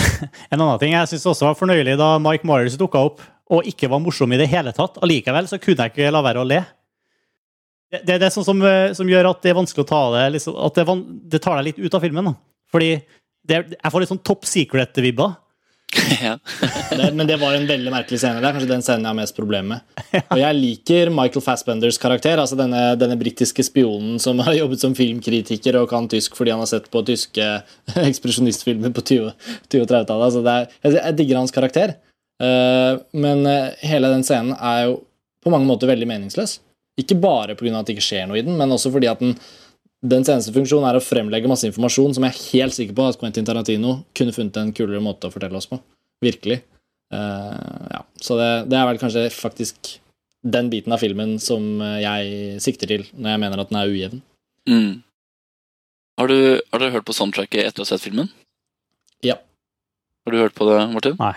<laughs> En annen ting jeg synes også var fornøyelig da Mike Myers dukka opp og ikke var morsom i det hele tatt. Allikevel så kunne jeg ikke la være å le. Det, det, det er sånn som, eh, som gjør at det er vanskelig å ta det liksom, At det, er det tar deg litt ut av filmen. da. Fordi det, jeg får litt sånn top secret-vibber. <laughs> ja. det, men det var en veldig merkelig scene. Det er kanskje den scenen jeg har mest problemer med. Og jeg liker Michael Fassbenders karakter, altså denne, denne britiske spionen som har jobbet som filmkritiker og kan tysk fordi han har sett på tyske <laughs> ekspresjonistfilmer på 20- og 30-tallet. Altså er- jeg, jeg digger hans karakter, Uh, men eh, hele den scenen er jo på mange måter veldig meningsløs. Ikke bare pga. at det ikke skjer noe i den, men også fordi at den dens eneste funksjon er å fremlegge masse informasjon som jeg er helt sikker på at Quentin Tarantino kunne funnet en kulere måte å fortelle oss på. Virkelig. Uh, ja. Så det, det er vel kanskje faktisk den biten av filmen som jeg sikter til når jeg mener at den er ujevn. Mm. Har, du, har dere hørt på soundtracket etter å ha sett filmen? Ja. Har du hørt på det, Martin? Nei.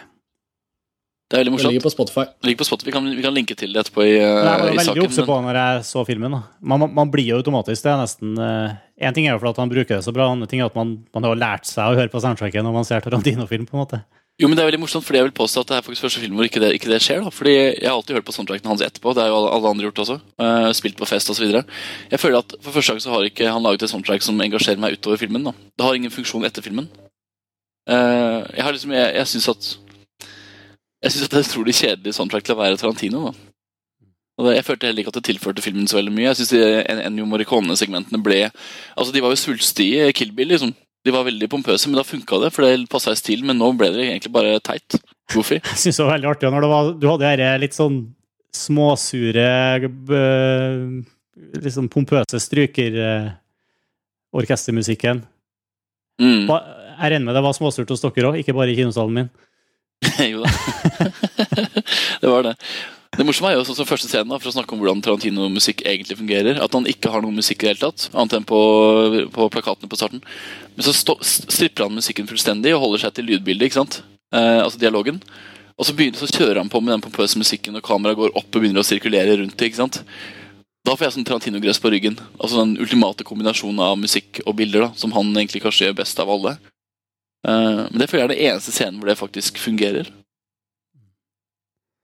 Det er veldig Det morsomt. ligger på Spotify. Det ligger på Spotify. Vi kan, vi kan linke til det etterpå i, Nei, det uh, var i veldig saken. obse på når jeg så filmen. Da. Man, man, man blir jo automatisk det. er nesten Én En ting er jo for at han bruker det så bra, en ting er at man, man har lært seg å høre på soundtracket når man ser Tarantino-film. på en måte. jo, men det er veldig morsomt, fordi jeg vil påstå at det er faktisk første film hvor ikke det, ikke det skjer. da Fordi Jeg har alltid hørt på soundtracken hans etterpå. Det har jo alle, alle andre gjort også. Uh, spilt på fest osv. Jeg føler at for første gang så har ikke han laget et soundtrack som engasjerer meg utover filmen. da Det har ingen funksjon etter filmen. Uh, jeg har liksom Jeg, jeg synes at Jeg synes at det er utrolig kjedelig soundtrack til å være Tarantino. da og Jeg følte heller ikke at det tilførte filmen så veldig mye. Jeg synes Ennio Morricone-segmentene ble Altså De var jo svulstige Kill Bill, liksom. De var veldig pompøse, men da funka det, for det passa i stil. Men nå ble det egentlig bare teit. Goofy. <laughs> Jeg synes det var veldig artig når det var, du hadde denne litt sånn småsure eh, Liksom pompøse stryker eh, orkestermusikken. Mm. Jeg regner med det var småsurt hos dere òg, ikke bare i kinosalen min. <laughs> jo da. <laughs> det var det. Det morsomme er jo sånn som første scenen, for å snakke om hvordan Tarantino-musikk egentlig fungerer. At han ikke har noen musikk i det hele tatt, annet enn på, på plakatene på starten. Men så stå, stripper han musikken fullstendig og holder seg til lydbildet, ikke sant? Eh, altså dialogen. Og så, begynner, så kjører han på med den pompøse musikken, og kameraet går opp og begynner å sirkulere rundt det. ikke sant? Da får jeg sånn Tarantino-gress på ryggen. Altså Den ultimate kombinasjonen av musikk og bilder, da, som han egentlig kanskje gjør best av alle. Eh, men det føler jeg er den eneste scenen hvor det faktisk fungerer.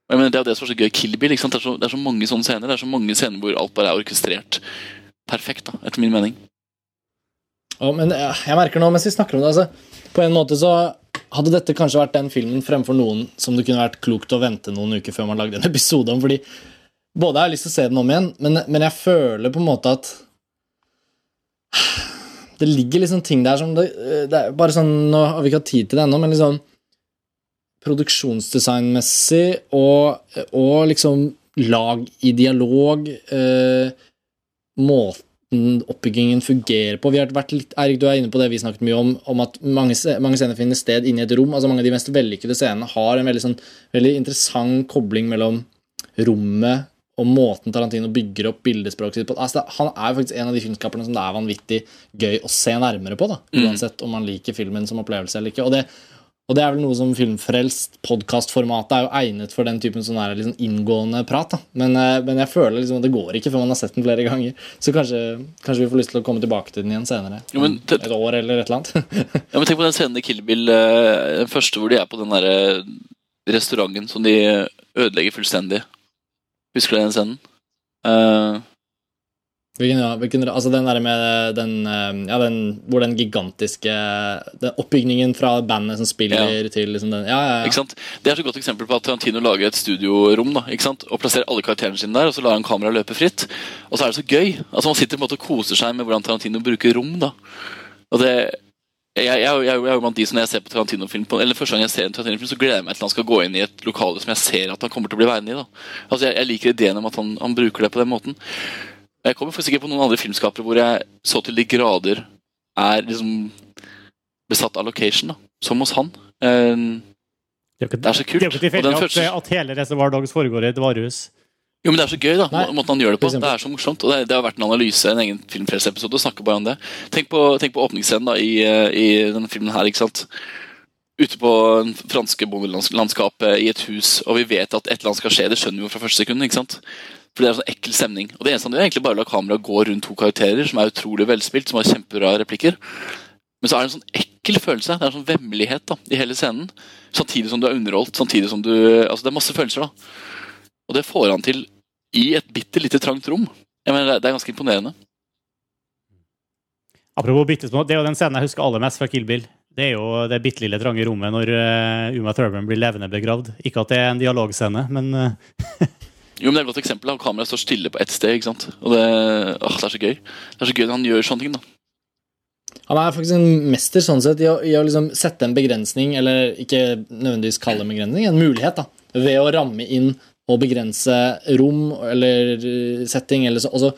Og jeg mener, Det er jo det som er så gøy i Kill Bill. Det er, så, det er så mange sånne scener. Det er så mange scener hvor alt bare er orkestrert perfekt, da, etter min mening. Ja, men jeg, jeg merker nå, mens vi snakker om det altså, På en måte så hadde dette kanskje vært den filmen fremfor noen som det kunne vært klokt å vente noen uker før man lagde en <laughs> episode om. fordi både har jeg lyst til å se den om igjen, men, men jeg føler på en måte at Det ligger liksom ting der som det, det er bare sånn, Nå har vi ikke hatt tid til det ennå, men liksom Produksjonsdesignmessig og, og liksom lag i dialog eh, Måten oppbyggingen fungerer på. Vi har vært litt, Erik, du er inne på det vi snakket mye om, om at mange, mange scener finner sted inne i et rom. altså Mange av de mest vellykkede scenene har en veldig, sånn, veldig interessant kobling mellom rommet og måten Tarantino bygger opp bildespråket sitt på. Altså, han er jo faktisk en av de filmskaperne som det er vanvittig gøy å se nærmere på. da, Mm. Uansett om man liker filmen som opplevelse eller ikke. Og det, og det er vel noe som Filmfrelst, podkastformatet, er jo egnet for den typen sånn her, liksom inngående prat. da. Men, eh, men jeg føler liksom at det går ikke før man har sett den flere ganger. Så kanskje, kanskje vi får lyst til å komme tilbake til den igjen senere. Jo, men Om Et år eller et eller annet. <laughs> Ja, men Tenk på den scenen i Kill Bill, eh, den første hvor de er på den der eh, restauranten som de ødelegger fullstendig. Husker du den scenen? Uh, Hvilken, ja, hvilken, altså den der med den, eh, ja, den Hvor den gigantiske den Oppbygningen fra bandet som spiller til liksom den Ja, ja, ja. Ikke sant? Det er et godt eksempel på at Tarantino lager et studiorom da, ikke sant? og plasserer alle karakterene sine der, og så lar han kameraet løpe fritt. Og så er det så gøy. Altså Man sitter på en måte og koser seg med hvordan Tarantino bruker rom. da. Og det jeg, jeg, jeg, jeg, er jo blant de som når jeg ser på Tarantino-film Eller Første gang jeg ser en Tarantino-film, så gleder jeg meg til han skal gå inn i et lokale som jeg ser at han kommer til å bli værende i. da. Altså Jeg, liker ideen om at han, han bruker det på den måten. Jeg kommer faktisk sikkert på noen andre filmskapere hvor jeg så til de grader er liksom besatt av location, da. Som hos han. Uh, Det er ikke, Det er så kult. Det er jo ikke tilfeldig at, at hele Reservoir Dogs foregår i et varehus. Jo, men Det er så gøy, da, Nei, måten han gjør det på. Det er så morsomt. og Det, det har vært en analyse, en egen filmfrelseepisode, og snakke bare om det. Tenk på, tenk på åpningsscenen da, i, eh, i denne filmen her. ikke sant? Ute på en franske bondelandskapet i et hus, og vi vet at et eller annet skal skje. Det skjønner vi jo fra første sekund. ikke sant? For det er en sånn ekkel stemning. Og det eneste han gjør, er egentlig bare å la kameraet gå rundt to karakterer som er utrolig velspilt, som har kjempebra replikker. Men så er det en sånn ekkel følelse. Det er en sånn vemmelighet da, i hele scenen. Samtidig som du er underholdt. samtidig som du, altså Det er masse følelser. da. Og det får han til i et bitte lite trangt rom. Jeg mener, det er- ganske imponerende. Apropos bitte små, det er jo den scenen jeg husker aller mest fra Kill Bill. Det er jo det bitte lille trange rommet når eh, Uma Thurman blir levende begravd. Ikke at det er en dialogscene, men eh, <laughs> Jo, men Det er et godt eksempel. Kameraet står stille på ett sted. ikke sant? Og det, åh, det er så gøy. Det er så gøy når han gjør sånne ting. da. Han er faktisk en mester sånn sett i å, i å liksom sette en begrensning, eller ikke nødvendigvis kalle det en begrensning, en mulighet, da, ved å ramme inn og begrense rom eller eh, setting, eller så, og så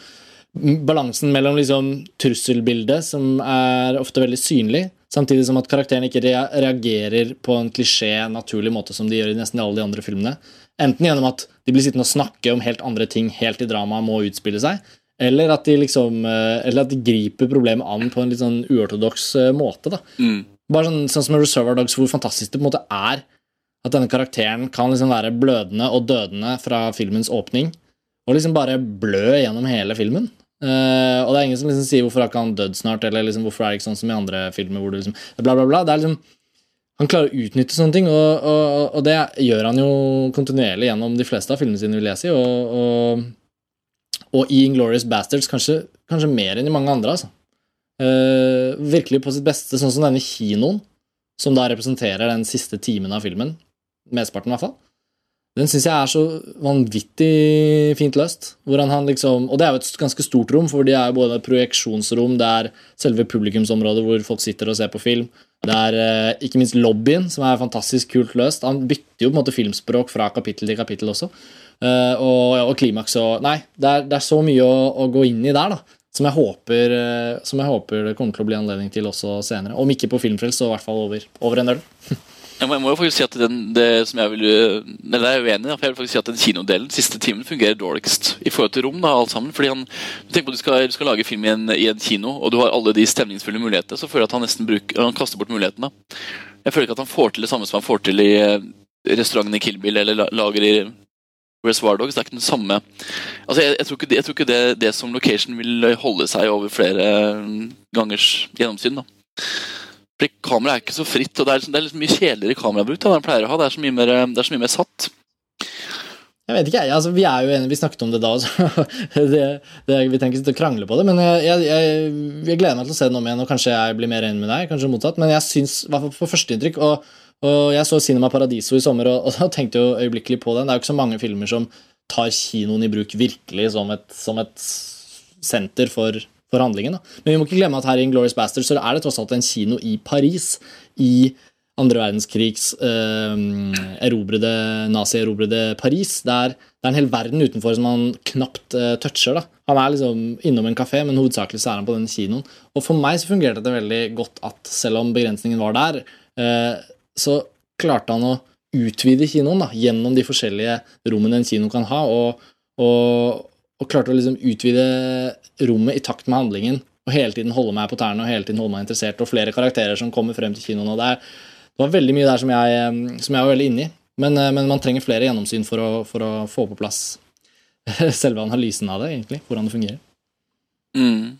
balansen mellom liksom trusselbildet, som er ofte veldig synlig, samtidig som at karakteren ikke reagerer på en klisjé, naturlig måte som de gjør i nesten alle de andre filmene. Enten gjennom at de blir sittende og snakke om helt andre ting helt til dramaet må utspille seg, eller at de liksom eh, Eller at de griper problemet an på en litt sånn uortodoks eh, måte. da. Mm. Bare sånn, sånn som Reservoir Dogs, hvor fantastisk det på en måte er at denne karakteren kan liksom være blødende og dødende fra filmens åpning, og liksom bare blø gjennom hele filmen. Uh, og det er ingen som liksom sier 'hvorfor har ikke han dødd snart', eller liksom 'hvorfor er det ikke sånn som i andre filmer', hvor du liksom bla, bla, bla. Det er liksom han klarer å utnytte sånne ting, og, og, og det gjør han jo kontinuerlig gjennom de fleste av filmene sine, vil jeg si. Og, og, i Inglorious Bastards kanskje, kanskje mer enn i mange andre. altså. Uh, virkelig på sitt beste, sånn som denne kinoen, som da representerer den siste timen av filmen. Mesteparten, i hvert fall. Den syns jeg er så vanvittig fint løst. Liksom, og det er jo et ganske stort rom, for det er jo både projeksjonsrom, det er selve publikumsområdet hvor folk sitter og ser på film. Det er eh, ikke minst lobbyen, som er fantastisk kult løst. Han bytter jo på en måte filmspråk fra kapittel til kapittel også. Eh, og, og klimaks og Nei, det er, det er så mye å, å gå inn i der, da. Som jeg, håper, eh, som jeg håper det kommer til å bli anledning til også senere. Om ikke på Filmfrelst, så i hvert fall over, over en øl. <laughs> Jeg må, jo faktisk si at den, det som jeg vil Eller jeg er uenig, for jeg vil faktisk si at den kinodelen siste timen fungerer dårligst i forhold til rom. da, alt sammen, fordi han, Tenk på at du skal, du skal lage film i en, i en kino, og du har alle de stemningsfulle mulighetene. Så føler jeg at han nesten bruker, han kaster bort mulighetene. Jeg føler ikke at han får til det samme som han får til i eh, restauranten i Kill Bill eller lager i Reservoir Dogs. Det er ikke den samme Altså, jeg, jeg tror ikke, jeg tror ikke det, det som location vil holde seg over flere mm, gangers gjennomsyn. da. Fordi Kameraet er ikke så fritt, og det er, liksom, det er liksom mye kjedeligere kamerabruk. da, enn pleier å ha. Det er så mye mer, det er så mye mer satt. Jeg vet ikke. Altså, vi er jo enige, vi snakket om det da <laughs> det, vi trenger ikke og krangle på det, men jeg, jeg, jeg, gleder meg til å se det om igjen, og kanskje jeg blir mer enig med deg. kanskje motsatt, Men jeg syns, i hvert fall på førsteinntrykk og, og jeg så Cinema Paradiso i sommer og, <laughs> og tenkte jo øyeblikkelig på den. Det er jo ikke så mange filmer som tar kinoen i bruk virkelig som et, som et senter for, for handlingen. Da. Men vi må ikke glemme at her i Inglourious Bastards så er det tross alt en kino i Paris. I andre verdenskrigs eh, erobrede, nazi-erobrede Paris. Det er, det er en hel verden utenfor som han knapt eh, toucher. da. Han er liksom innom en kafé, men hovedsakelig så er han på den kinoen. Og for meg så fungerte det veldig godt at selv om begrensningen var der, eh, så klarte han å utvide kinoen da, gjennom de forskjellige rommene en kino kan ha, og, og, og klarte å liksom utvide rommet i takt med handlingen og hele tiden holde meg på tærne og hele tiden holde meg interessert, og flere karakterer som kommer frem til kinoen. og det, er, det var veldig mye der som jeg, som jeg var veldig inne i, men, eh, men man trenger flere gjennomsyn for å, for å få på plass <laughs> selve analysen av det, egentlig, hvordan det fungerer. Mm.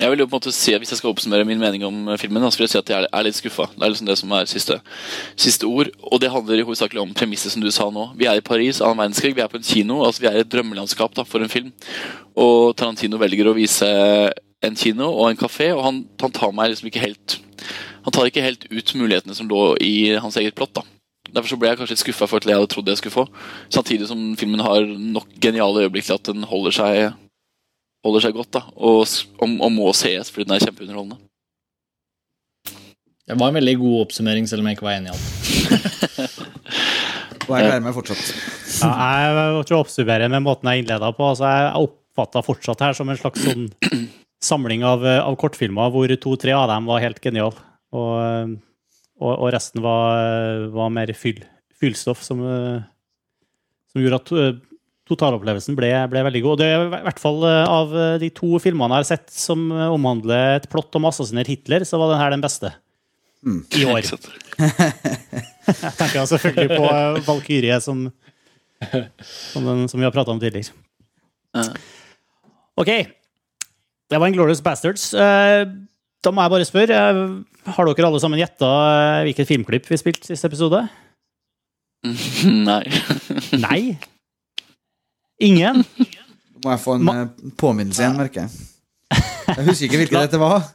Jeg vil jo på en måte si, Hvis jeg skal oppsummere min mening om eh, filmen, så vil jeg si at jeg er, litt skuffa. Det er liksom det som er siste, siste ord. Og det handler i hovedsakelig om premisset som du sa nå. Vi er i Paris, annen verdenskrig, vi er på en kino. altså Vi er i et drømmelandskap da, for en film. Og Tarantino velger å vise en kino og en kafé, og han, han tar meg liksom ikke helt Han tar ikke helt ut mulighetene som lå i hans eget plott. da. Derfor så ble jeg kanskje litt skuffa for at jeg hadde trodd jeg skulle få. Samtidig som filmen har nok geniale øyeblikk til at den holder seg holder seg godt, da, og, og, og må sees fordi den er kjempeunderholdende. Det var en veldig god oppsummering, selv om jeg ikke var enig i alt. <laughs> Og jeg gleder meg fortsatt. Ja, jeg vil ikke oppsummere med måten jeg innleda på. Altså, jeg oppfatta fortsatt her som en slags sånn samling av, av kortfilmer hvor to-tre av dem var helt geniale. Og, og, og resten var, var mer fyll, fyllstoff som, eh, som gjorde at eh, totalopplevelsen ble, ble veldig god. Og det er i hvert fall eh, av de to filmene jeg har sett som eh, omhandler et plott om å Hitler, så var denne den beste. I år. <laughs> Jeg tenker selvfølgelig på eh, Valkyrie, som, som, den, som vi har prata om tidligere. OK. Det var Inglorious Bastards. Eh, Da må jeg bare spørre, eh, har dere alle sammen gjetta eh, hvilket filmklipp vi spilte siste episode? <laughs> Nei. Nei? Ingen? Må jeg få en Ma påminnelse igjen, merker jeg. Jeg husker ikke hvilket dette var.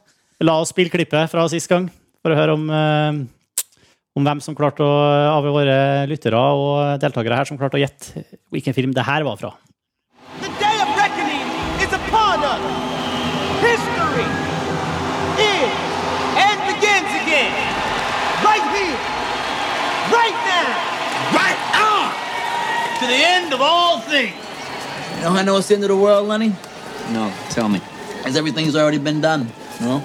La oss spille klippet fra sist gang, for å høre om, eh, om hvem som klarte å, av våre lyttere og deltakere her som klarte å gjette hvilken film det her var fra. The day of reckoning is upon us. History is and begins again. Right here. Right now. Right on. To the end of all things. You know I know it's the end of the world, Lenny? No, tell me. Because everything's already been done, you know?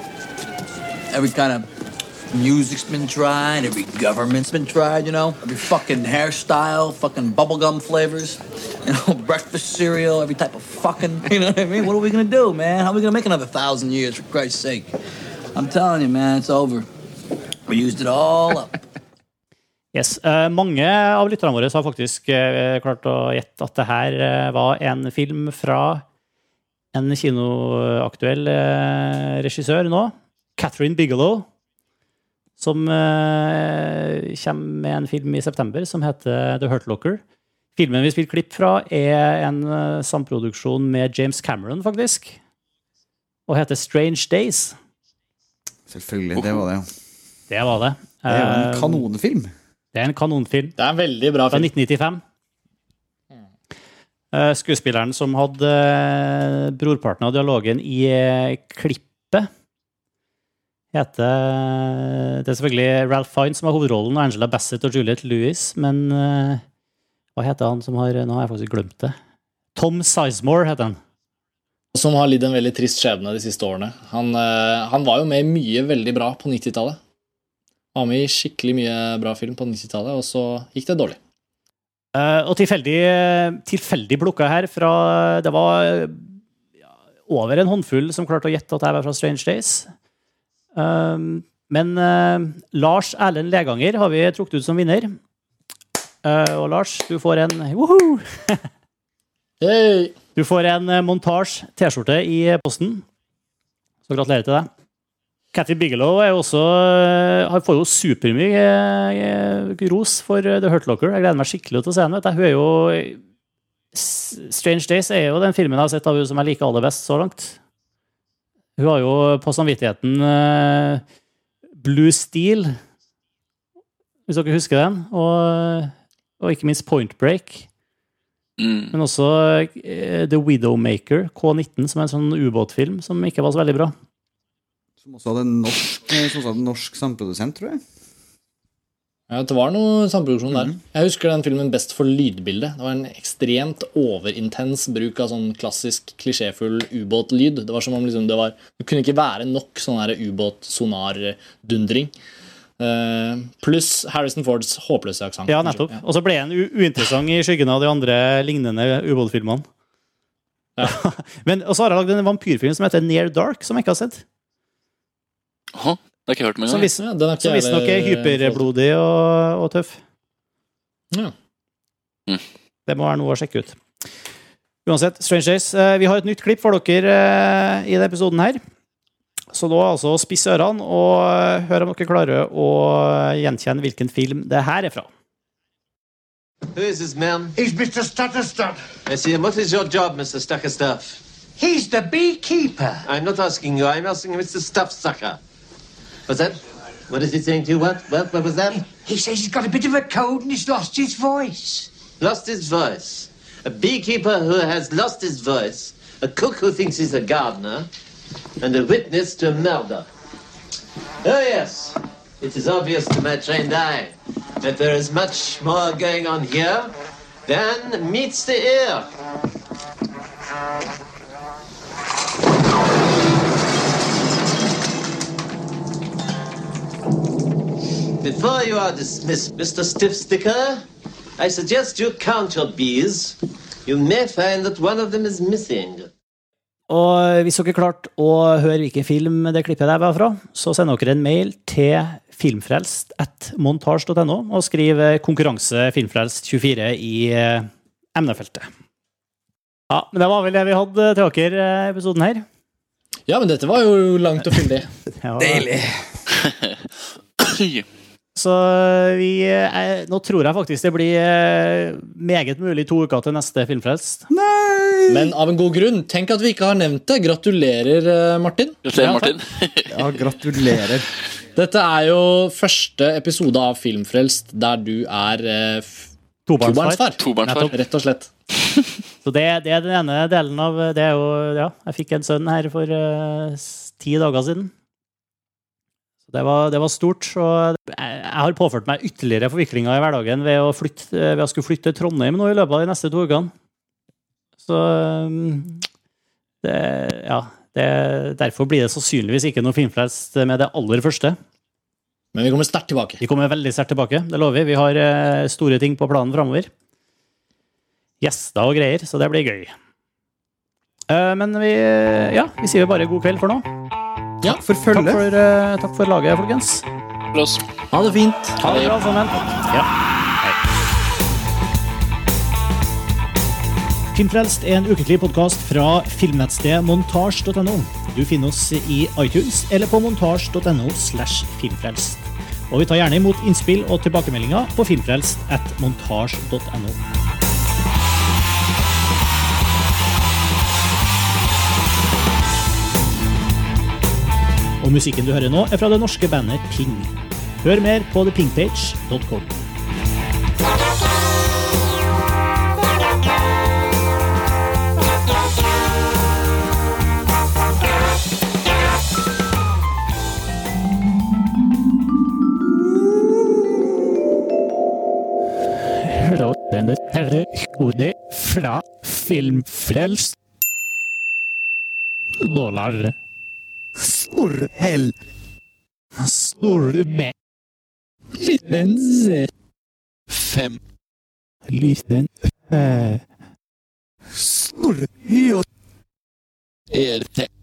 Every kind of music's been tried, every government's been tried, you know? Every fucking hairstyle, fucking bubblegum flavors, <laughs> you know, breakfast cereal, every type of fucking, <laughs> you know what I mean? What are we gonna do, man? How are we gonna make another thousand years, for Christ's sake? I'm telling you, man, it's over. We used it all up. Yes, eh, Mange av lytterne våre har faktisk eh, klart å gjette at det her eh, var en film fra en kinoaktuell regissør nå, Catherine Bigelow, som kommer med en film i september som heter The Hurt Locker. Filmen vi spiller klipp fra, er en samproduksjon med James Cameron, faktisk, og heter Strange Days. Selvfølgelig. Det var det, ja. Det var det. Det er jo en kanonfilm. Det er en kanonfilm. Det er en veldig bra film. Fra film. 1995. Eh, Skuespilleren som hadde eh, brorparten av dialogen i eh, klippet, heter Det er selvfølgelig Ralph Fiennes som har hovedrollen, og Angela Bassett og Juliette Lewis, men hva heter han som har Nå har jeg faktisk glemt det. Tom Sizemore heter han. Som har lidd en veldig trist skjebne de siste årene. Han, han var jo med i mye veldig bra på 90-tallet. Var med i skikkelig mye bra film på 90-tallet, og så gikk det dårlig. Uh, og tilfeldig, tilfeldig plukka her fra Det var ja, over en håndfull som klarte å gjette at her var fra Strange Days. Um, men uh, Lars Erlend Leganger har vi trukket ut som vinner. Eh, og Lars, du får en Woho! <laughs> Hey! Du får en montasje T-skjorte i posten. Så gratulerer til deg. Cathy Bigelow er også, eh, har- får jo supermye eh, ros for eh, The Hurt Locker. Jeg gleder meg skikkelig til å se henne. Hun er jo Strange Days er jo den filmen jeg har sett av henne som jeg liker aller best så langt. Hun har jo på samvittigheten Blue Steel, hvis dere husker den, og, og ikke minst Point Break. Mm. Men også The Widowmaker, K19, som er en sånn ubåtfilm som ikke var så veldig bra. Som også hadde en norsk, eh, hadde en norsk samprodusent, tror jeg. Ja, det var noe samproduksjon der. Jeg husker den filmen best for lydbildet. Det var en ekstremt overintens bruk av sånn klassisk klisjéfull ubåtlyd. Det var som om liksom det var Det kunne ikke være nok sånn ubåt-sonar-dundring. Eh, Pluss Harrison Fords håpløse aksent. Ja, nettopp. Og så ble han u- uinteressant i skyggen av de andre lignende ubåtfilmene. <laughs> Men og så har jeg lagd en vampyrfilm som heter Near Dark, som jeg ikke har sett. Aha, det har jeg ikke hørt om Som engang. som visstnok er heller hyperblodig og, og tøff. Ja. Mm. Det må være noe å sjekke ut. Uansett, Strange Days. eh, Vi har et nytt klipp for dere eh, i denne episoden her. Så nå altså spiss ørene og eh, hør om dere klarer å gjenkjenne hvilken film det her er fra. Who is this man? He's Mr. Stutterstuff. I see him. What is your job, Mr. Stuckerstuff? He's the beekeeper. I'm not asking you. I'm asking Mr. Stuffsucker. What's that? What is he saying to you? What? What? What was that? He says he's got a bit of a cold and he's lost his voice. Lost his voice. A beekeeper who has lost his voice. A cook who thinks he's a gardener. And a witness to a murder. Oh, yes. It is obvious to my trained eye that there is much more going on here than meets the ear. Before you are dismissed, Mr. Stiffsticker, I suggest you count your bees. You may find that one of them is missing. Og hvis dere klarte å høre hvilken film det klippet der var fra, så sender dere en mail til filmfrelst.montasj.no og skriv eh, 'konkurranse filmfrelst24' i eh, emnefeltet. Ja, men det var vel det vi hadde til dere i episoden her. Ja, men dette var jo langt og fyldig. <laughs> Ja. Deilig. <laughs> Så vi er, Nå tror jeg faktisk det blir eh, meget mulig to uker til neste Filmfrelst. Nei! Men av en god grunn. Tenk at vi ikke har nevnt det. Gratulerer, eh, Martin. Gratulerer, Martin. Ja, gratulerer. Dette er jo første episode av Filmfrelst der du er eh, Tobarnsfar. Tobarnsfar. Rett og slett. <laughs> Så det, det er den ene delen av Det er jo Ja, jeg fikk en sønn her for uh, ti dager siden. Det var, det var stort. Og jeg, har påført meg ytterligere forviklinger i hverdagen ved å, flytte, ved å skulle flytte til Trondheim nå i løpet av de neste to ukene. Så um, det, ja, det, derfor blir det sannsynligvis ikke noe filmfrelst med det aller første. Men vi kommer sterkt tilbake. Vi kommer veldig sterkt tilbake, det lover vi. Vi har eh, store ting på planen framover. Gjester og greier, så det blir gøy. Eh, men vi, ja, vi sier bare god kveld for nå. Ja, For Takk følget. for, uh, takk for laget, folkens. For. Ha det fint. Ha det bra sammen. Ja. Filmfrelst er en ukentlig podkast fra filmnettstedet montasj.no. Du finner oss i iTunes eller på montasj.no slash filmfrelst. Og vi tar gjerne imot innspill og tilbakemeldinger på filmfrelst at montasj.no. Og musikken du hører nå, er fra det norske bandet Ping. Hør mer på thepingpage.com. Rådende terrorhodet fra Filmfrelst. Dollar. Storhell. Storme. Liten Z. Fem. Liten Ø. Storhjort. ERT.